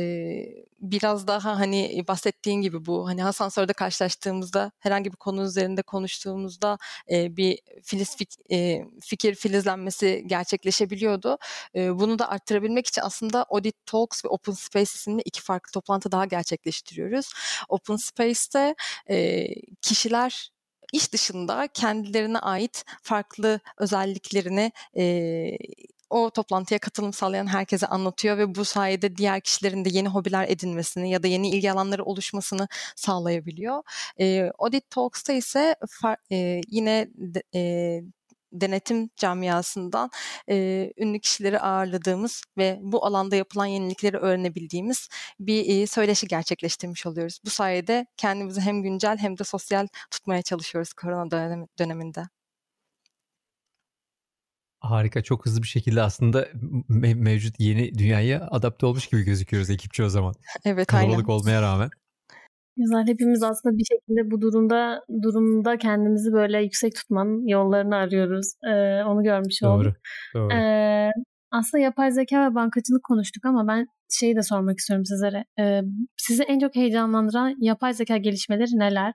[SPEAKER 4] biraz daha hani bahsettiğin gibi bu hani asansörde karşılaştığımızda herhangi bir konu üzerinde konuştuğumuzda e, bir filiz fik, e, fikir filizlenmesi gerçekleşebiliyordu. E, bunu da arttırabilmek için aslında Audit Talks ve Open Space isimli iki farklı toplantı daha gerçekleştiriyoruz. Open Space'te e, kişiler iş dışında kendilerine ait farklı özelliklerini e, o toplantıya katılım sağlayan herkese anlatıyor ve bu sayede diğer kişilerin de yeni hobiler edinmesini ya da yeni ilgi alanları oluşmasını sağlayabiliyor. E, Audit Talks'ta ise far, e, yine de, e, denetim camiasından e, ünlü kişileri ağırladığımız ve bu alanda yapılan yenilikleri öğrenebildiğimiz bir e, söyleşi gerçekleştirmiş oluyoruz. Bu sayede kendimizi hem güncel hem de sosyal tutmaya çalışıyoruz korona dönem, döneminde.
[SPEAKER 2] Harika. Çok hızlı bir şekilde aslında me- mevcut yeni dünyaya adapte olmuş gibi gözüküyoruz ekipçe o zaman.
[SPEAKER 4] Evet
[SPEAKER 2] Kalabalık
[SPEAKER 4] aynen.
[SPEAKER 2] olmaya rağmen.
[SPEAKER 5] Güzel. Hepimiz aslında bir şekilde bu durumda durumda kendimizi böyle yüksek tutmanın yollarını arıyoruz. Ee, onu görmüş
[SPEAKER 2] Doğru.
[SPEAKER 5] olduk.
[SPEAKER 2] Doğru.
[SPEAKER 5] Ee, aslında yapay zeka ve bankacılık konuştuk ama ben şeyi de sormak istiyorum sizlere. Ee, sizi en çok heyecanlandıran yapay zeka gelişmeleri neler?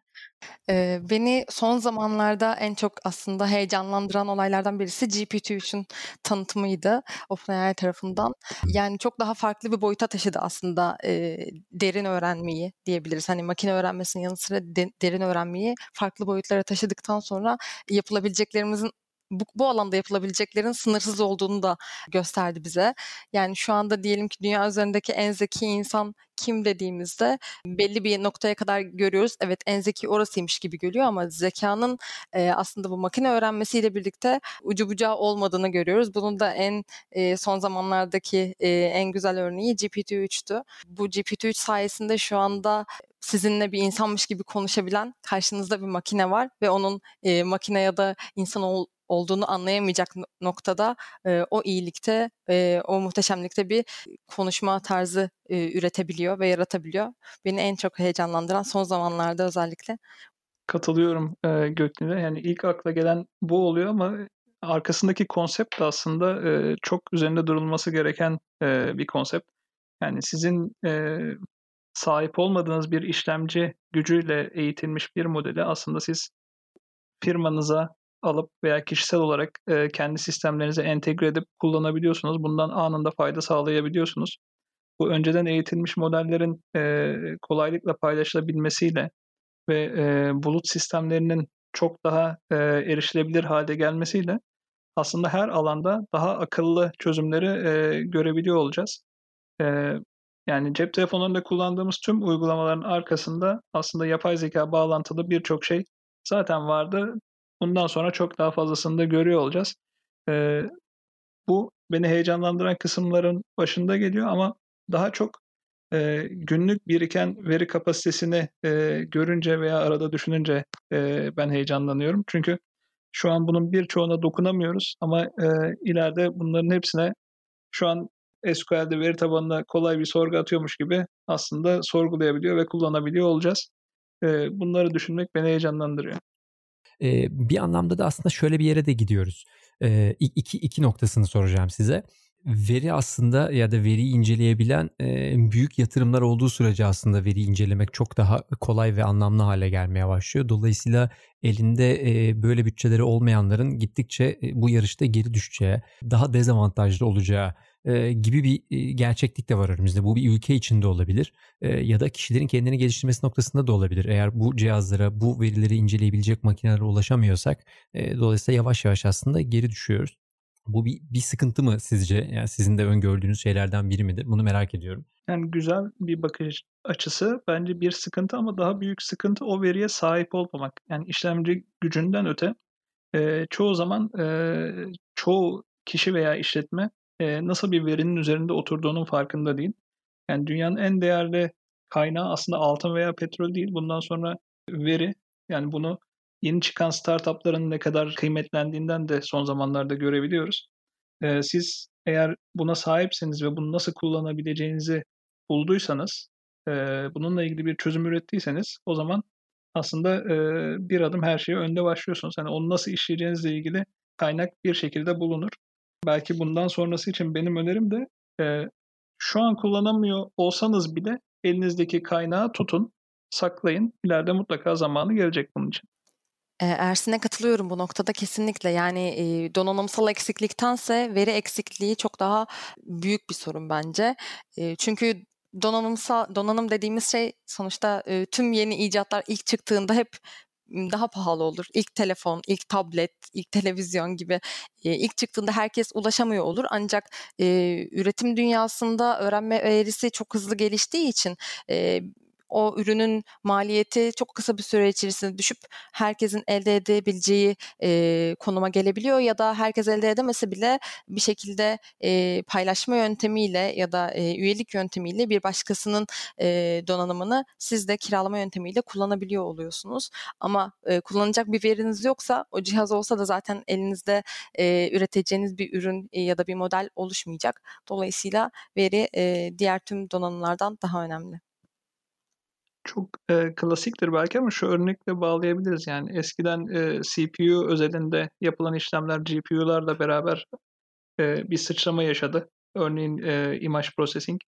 [SPEAKER 4] Ee, beni son zamanlarda en çok aslında heyecanlandıran olaylardan birisi GPT-3'ün tanıtımıydı OpenAI tarafından. Yani çok daha farklı bir boyuta taşıdı aslında e, derin öğrenmeyi diyebiliriz. Hani makine öğrenmesinin yanı sıra de, derin öğrenmeyi farklı boyutlara taşıdıktan sonra yapılabileceklerimizin bu, bu alanda yapılabileceklerin sınırsız olduğunu da gösterdi bize. Yani şu anda diyelim ki dünya üzerindeki en zeki insan kim dediğimizde belli bir noktaya kadar görüyoruz. Evet en zeki orasıymış gibi görüyor ama zekanın e, aslında bu makine öğrenmesiyle birlikte ucu bucağı olmadığını görüyoruz. Bunun da en e, son zamanlardaki e, en güzel örneği GPT-3'tü. Bu GPT-3 sayesinde şu anda sizinle bir insanmış gibi konuşabilen karşınızda bir makine var ve onun e, makine ya da insan ol, olduğunu anlayamayacak noktada e, o iyilikte, e, o muhteşemlikte bir konuşma tarzı e, üretebiliyor ve yaratabiliyor. Beni en çok heyecanlandıran son zamanlarda özellikle.
[SPEAKER 3] Katılıyorum e, Göknil'e. Yani ilk akla gelen bu oluyor ama arkasındaki konsept de aslında e, çok üzerinde durulması gereken e, bir konsept. Yani sizin e, sahip olmadığınız bir işlemci gücüyle eğitilmiş bir modeli aslında siz firmanıza alıp veya kişisel olarak e, kendi sistemlerinize entegre edip kullanabiliyorsunuz. Bundan anında fayda sağlayabiliyorsunuz. Bu önceden eğitilmiş modellerin e, kolaylıkla paylaşılabilmesiyle ve e, bulut sistemlerinin çok daha e, erişilebilir hale gelmesiyle aslında her alanda daha akıllı çözümleri e, görebiliyor olacağız. E, yani cep telefonlarında kullandığımız tüm uygulamaların arkasında aslında yapay zeka bağlantılı birçok şey zaten vardı. Bundan sonra çok daha fazlasını da görüyor olacağız. E, bu beni heyecanlandıran kısımların başında geliyor ama daha çok e, günlük biriken veri kapasitesini e, görünce veya arada düşününce e, ben heyecanlanıyorum. Çünkü şu an bunun birçoğuna dokunamıyoruz ama e, ileride bunların hepsine şu an SQL'de veri tabanına kolay bir sorgu atıyormuş gibi aslında sorgulayabiliyor ve kullanabiliyor olacağız. E, bunları düşünmek beni heyecanlandırıyor.
[SPEAKER 2] Ee, bir anlamda da aslında şöyle bir yere de gidiyoruz. Ee, iki, iki noktasını soracağım size veri aslında ya da veriyi inceleyebilen e, büyük yatırımlar olduğu sürece aslında veriyi incelemek çok daha kolay ve anlamlı hale gelmeye başlıyor. Dolayısıyla elinde e, böyle bütçeleri olmayanların gittikçe e, bu yarışta geri düşeceği, daha dezavantajlı olacağı gibi bir gerçeklik de var önümüzde. Bu bir ülke içinde olabilir ya da kişilerin kendini geliştirmesi noktasında da olabilir. Eğer bu cihazlara, bu verileri inceleyebilecek makinelere ulaşamıyorsak dolayısıyla yavaş yavaş aslında geri düşüyoruz. Bu bir, bir sıkıntı mı sizce? Yani sizin de öngördüğünüz şeylerden biri midir? Bunu merak ediyorum.
[SPEAKER 3] Yani güzel bir bakış açısı bence bir sıkıntı ama daha büyük sıkıntı o veriye sahip olmamak. Yani işlemci gücünden öte çoğu zaman çoğu kişi veya işletme e, nasıl bir verinin üzerinde oturduğunun farkında değil. Yani dünyanın en değerli kaynağı aslında altın veya petrol değil. Bundan sonra veri yani bunu yeni çıkan startupların ne kadar kıymetlendiğinden de son zamanlarda görebiliyoruz. Ee, siz eğer buna sahipseniz ve bunu nasıl kullanabileceğinizi bulduysanız, e, bununla ilgili bir çözüm ürettiyseniz o zaman aslında e, bir adım her şeye önde başlıyorsunuz. Hani onu nasıl işleyeceğinizle ilgili kaynak bir şekilde bulunur. Belki bundan sonrası için benim önerim de e, şu an kullanamıyor olsanız bile elinizdeki kaynağı tutun, saklayın. İleride mutlaka zamanı gelecek bunun için.
[SPEAKER 4] Ersin'e katılıyorum bu noktada kesinlikle. Yani e, donanımsal eksikliktense veri eksikliği çok daha büyük bir sorun bence. E, çünkü donanımsal donanım dediğimiz şey sonuçta e, tüm yeni icatlar ilk çıktığında hep daha pahalı olur. İlk telefon, ilk tablet, ilk televizyon gibi ilk çıktığında herkes ulaşamıyor olur. Ancak e, üretim dünyasında öğrenme eğrisi çok hızlı geliştiği için e, o ürünün maliyeti çok kısa bir süre içerisinde düşüp herkesin elde edebileceği e, konuma gelebiliyor ya da herkes elde edemese bile bir şekilde e, paylaşma yöntemiyle ya da e, üyelik yöntemiyle bir başkasının e, donanımını siz de kiralama yöntemiyle kullanabiliyor oluyorsunuz. Ama e, kullanacak bir veriniz yoksa o cihaz olsa da zaten elinizde e, üreteceğiniz bir ürün e, ya da bir model oluşmayacak. Dolayısıyla veri e, diğer tüm donanımlardan daha önemli
[SPEAKER 3] çok e, klasiktir belki ama şu örnekle bağlayabiliriz. Yani eskiden e, CPU özelinde yapılan işlemler GPU'larla beraber e, bir sıçrama yaşadı. Örneğin e, image processing.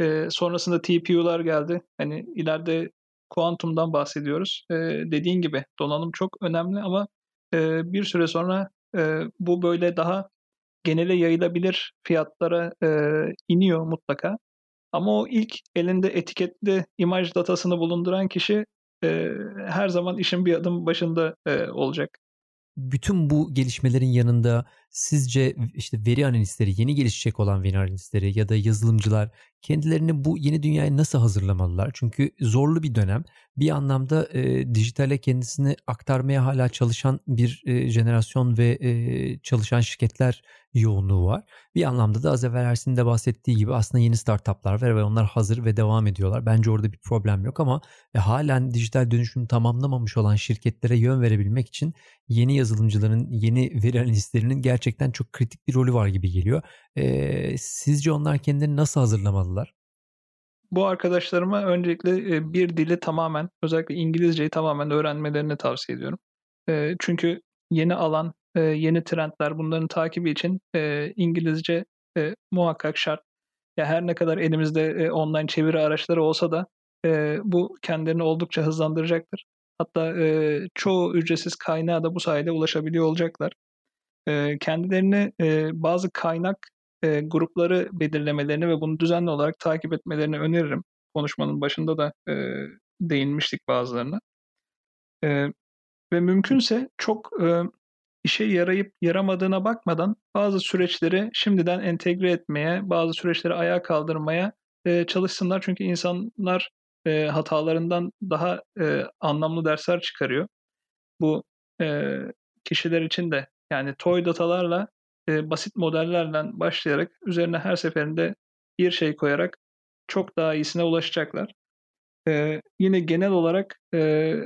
[SPEAKER 3] E, sonrasında TPU'lar geldi. Hani ileride kuantumdan bahsediyoruz. E, dediğin gibi donanım çok önemli ama e, bir süre sonra e, bu böyle daha genele yayılabilir fiyatlara e, iniyor mutlaka. Ama o ilk elinde etiketli imaj datasını bulunduran kişi e, her zaman işin bir adım başında e, olacak.
[SPEAKER 2] Bütün bu gelişmelerin yanında sizce işte veri analistleri, yeni gelişecek olan veri analistleri ya da yazılımcılar kendilerini bu yeni dünyaya nasıl hazırlamalılar? Çünkü zorlu bir dönem. Bir anlamda e, dijitale kendisini aktarmaya hala çalışan bir e, jenerasyon ve e, çalışan şirketler yoğunluğu var. Bir anlamda da az evvel Ersin'in de bahsettiği gibi aslında yeni startuplar var ve onlar hazır ve devam ediyorlar. Bence orada bir problem yok ama e, halen dijital dönüşümü tamamlamamış olan şirketlere yön verebilmek için yeni yazılımcıların, yeni veri analistlerinin gerçekten çok kritik bir rolü var gibi geliyor. E, sizce onlar kendilerini nasıl hazırlamalılar?
[SPEAKER 3] Bu arkadaşlarıma öncelikle e, bir dili tamamen, özellikle İngilizceyi tamamen öğrenmelerini tavsiye ediyorum. E, çünkü yeni alan, e, yeni trendler bunların takibi için İngilizce muhakkak şart. Ya her ne kadar elimizde online çeviri araçları olsa da bu kendilerini oldukça hızlandıracaktır. Hatta çoğu ücretsiz kaynağa da bu sayede ulaşabiliyor olacaklar. Kendilerini bazı kaynak e, grupları belirlemelerini ve bunu düzenli olarak takip etmelerini öneririm. Konuşmanın başında da e, değinmiştik bazılarına. E, ve mümkünse çok e, işe yarayıp yaramadığına bakmadan bazı süreçleri şimdiden entegre etmeye, bazı süreçleri ayağa kaldırmaya e, çalışsınlar. Çünkü insanlar e, hatalarından daha e, anlamlı dersler çıkarıyor. Bu e, kişiler için de yani toy datalarla e, basit modellerden başlayarak üzerine her seferinde bir şey koyarak çok daha iyisine ulaşacaklar. E, yine genel olarak e,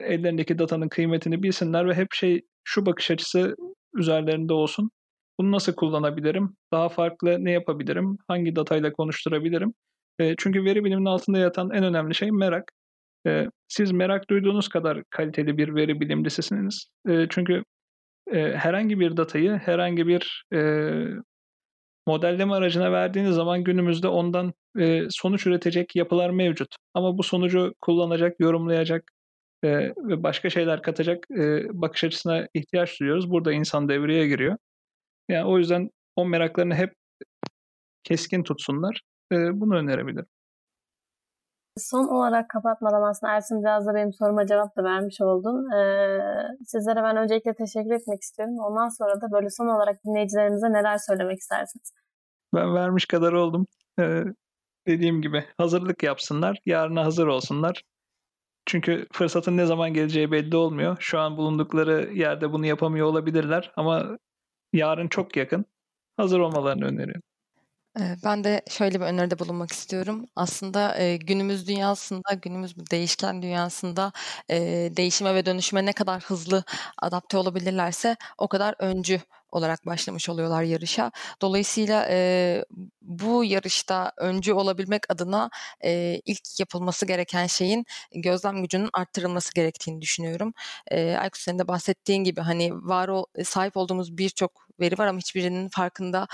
[SPEAKER 3] ellerindeki datanın kıymetini bilsinler ve hep şey şu bakış açısı üzerlerinde olsun. Bunu nasıl kullanabilirim? Daha farklı ne yapabilirim? Hangi datayla konuşturabilirim? E, çünkü veri biliminin altında yatan en önemli şey merak. E, siz merak duyduğunuz kadar kaliteli bir veri bilimcisisiniz. E, çünkü e, herhangi bir datayı herhangi bir e, modelleme aracına verdiğiniz zaman günümüzde ondan e, sonuç üretecek yapılar mevcut. Ama bu sonucu kullanacak, yorumlayacak e, ve başka şeyler katacak e, bakış açısına ihtiyaç duyuyoruz. Burada insan devreye giriyor. Yani o yüzden o meraklarını hep keskin tutsunlar. E, bunu önerebilirim.
[SPEAKER 5] Son olarak kapatmadan aslında Ersin biraz da benim soruma cevap da vermiş oldun. Ee, sizlere ben öncelikle teşekkür etmek istiyorum. Ondan sonra da böyle son olarak dinleyicilerimize neler söylemek istersiniz?
[SPEAKER 3] Ben vermiş kadar oldum. Ee, dediğim gibi hazırlık yapsınlar. Yarına hazır olsunlar. Çünkü fırsatın ne zaman geleceği belli olmuyor. Şu an bulundukları yerde bunu yapamıyor olabilirler ama yarın çok yakın. Hazır olmalarını öneriyorum.
[SPEAKER 4] Ben de şöyle bir öneride bulunmak istiyorum. Aslında günümüz dünyasında, günümüz değişken dünyasında değişime ve dönüşüme ne kadar hızlı adapte olabilirlerse o kadar öncü olarak başlamış oluyorlar yarışa. Dolayısıyla e, bu yarışta öncü olabilmek adına e, ilk yapılması gereken şeyin gözlem gücünün arttırılması gerektiğini düşünüyorum. E, Aykut senin de bahsettiğin gibi hani var o sahip olduğumuz birçok veri var ama hiçbirinin farkında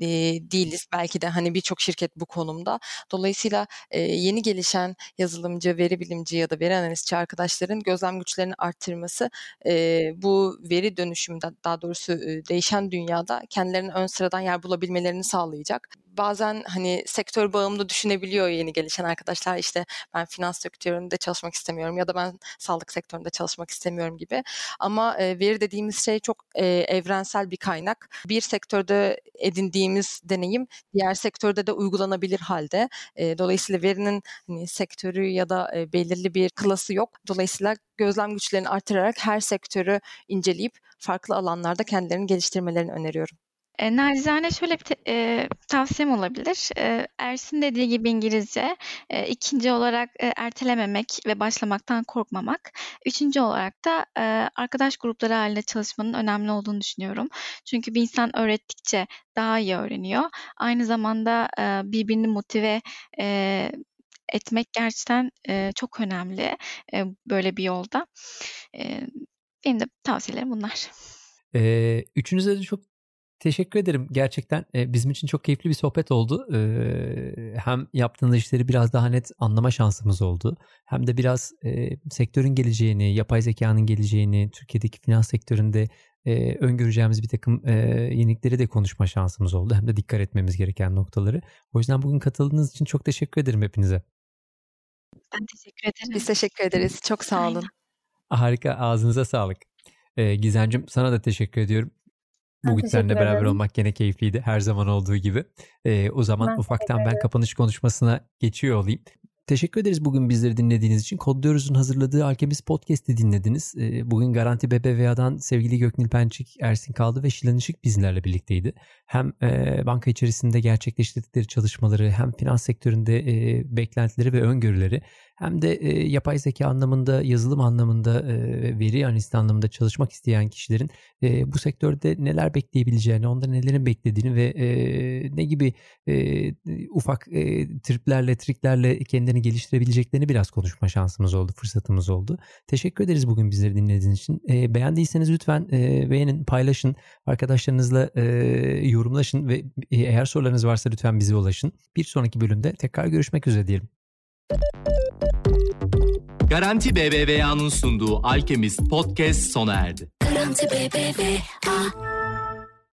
[SPEAKER 4] e, değiliz. Belki de hani birçok şirket bu konumda. Dolayısıyla e, yeni gelişen yazılımcı, veri bilimci ya da veri analistçi arkadaşların gözlem güçlerini arttırması e, bu veri dönüşümünde daha doğrusu e, değişen dünyada kendilerinin ön sıradan yer bulabilmelerini sağlayacak. Bazen hani sektör bağımlı düşünebiliyor yeni gelişen arkadaşlar işte ben finans sektöründe çalışmak istemiyorum ya da ben sağlık sektöründe çalışmak istemiyorum gibi. Ama e, veri dediğimiz şey çok e, evrensel bir kaynak. Bir sektörde edindiğimiz deneyim diğer sektörde de uygulanabilir halde. E, dolayısıyla verinin hani sektörü ya da e, belirli bir klası yok. Dolayısıyla gözlem güçlerini artırarak her sektörü inceleyip farklı alanlarda kendilerini geliştirmelerini öneriyorum.
[SPEAKER 6] E, nacizane şöyle bir te- e, tavsiyem olabilir. E, Ersin dediği gibi İngilizce. E, ikinci olarak e, ertelememek ve başlamaktan korkmamak. Üçüncü olarak da e, arkadaş grupları halinde çalışmanın önemli olduğunu düşünüyorum. Çünkü bir insan öğrettikçe daha iyi öğreniyor. Aynı zamanda e, birbirini motive e, etmek gerçekten e, çok önemli e, böyle bir yolda. E, benim de tavsiyelerim bunlar.
[SPEAKER 2] Ee, üçünüze de çok teşekkür ederim. Gerçekten e, bizim için çok keyifli bir sohbet oldu. Ee, hem yaptığınız işleri biraz daha net anlama şansımız oldu. Hem de biraz e, sektörün geleceğini, yapay zekanın geleceğini, Türkiye'deki finans sektöründe e, öngöreceğimiz bir takım e, yenilikleri de konuşma şansımız oldu. Hem de dikkat etmemiz gereken noktaları. O yüzden bugün katıldığınız için çok teşekkür ederim hepinize.
[SPEAKER 6] Ben teşekkür ederim.
[SPEAKER 4] Biz teşekkür ederiz. Çok sağ olun.
[SPEAKER 2] Harika. Ağzınıza sağlık. Ee, Gizemcim sana da teşekkür ediyorum. Bugün seninle beraber
[SPEAKER 5] ederim.
[SPEAKER 2] olmak gene keyifliydi. Her zaman olduğu gibi. Ee, o zaman
[SPEAKER 5] Ben
[SPEAKER 2] ufaktan ben kapanış konuşmasına geçiyor olayım. Teşekkür ederiz bugün bizleri dinlediğiniz için. Kodluyoruz'un hazırladığı Alchemist Podcast'i dinlediniz. Ee, Bugün Garanti BBVA'dan sevgili Göknil Pençik, Ersin Kaldı ve Şilan Işık bizlerle birlikteydi. Hem e, banka içerisinde gerçekleştirdikleri çalışmaları hem finans sektöründe e, beklentileri ve öngörüleri hem de e, yapay zeka anlamında, yazılım anlamında, e, veri analisti anlamında çalışmak isteyen kişilerin e, bu sektörde neler bekleyebileceğini, onların nelerin beklediğini ve e, ne gibi e, ufak e, triplerle, triklerle kendilerini geliştirebileceklerini biraz konuşma şansımız oldu, fırsatımız oldu. Teşekkür ederiz bugün bizleri dinlediğiniz için. E, beğendiyseniz lütfen e, beğenin, paylaşın, arkadaşlarınızla e, yorumlaşın ve e, eğer sorularınız varsa lütfen bize ulaşın. Bir sonraki bölümde tekrar görüşmek üzere diyelim.
[SPEAKER 1] Garanti BBVA'nın sunduğu Alchemist Podcast sona erdi.
[SPEAKER 7] Garanti BBVA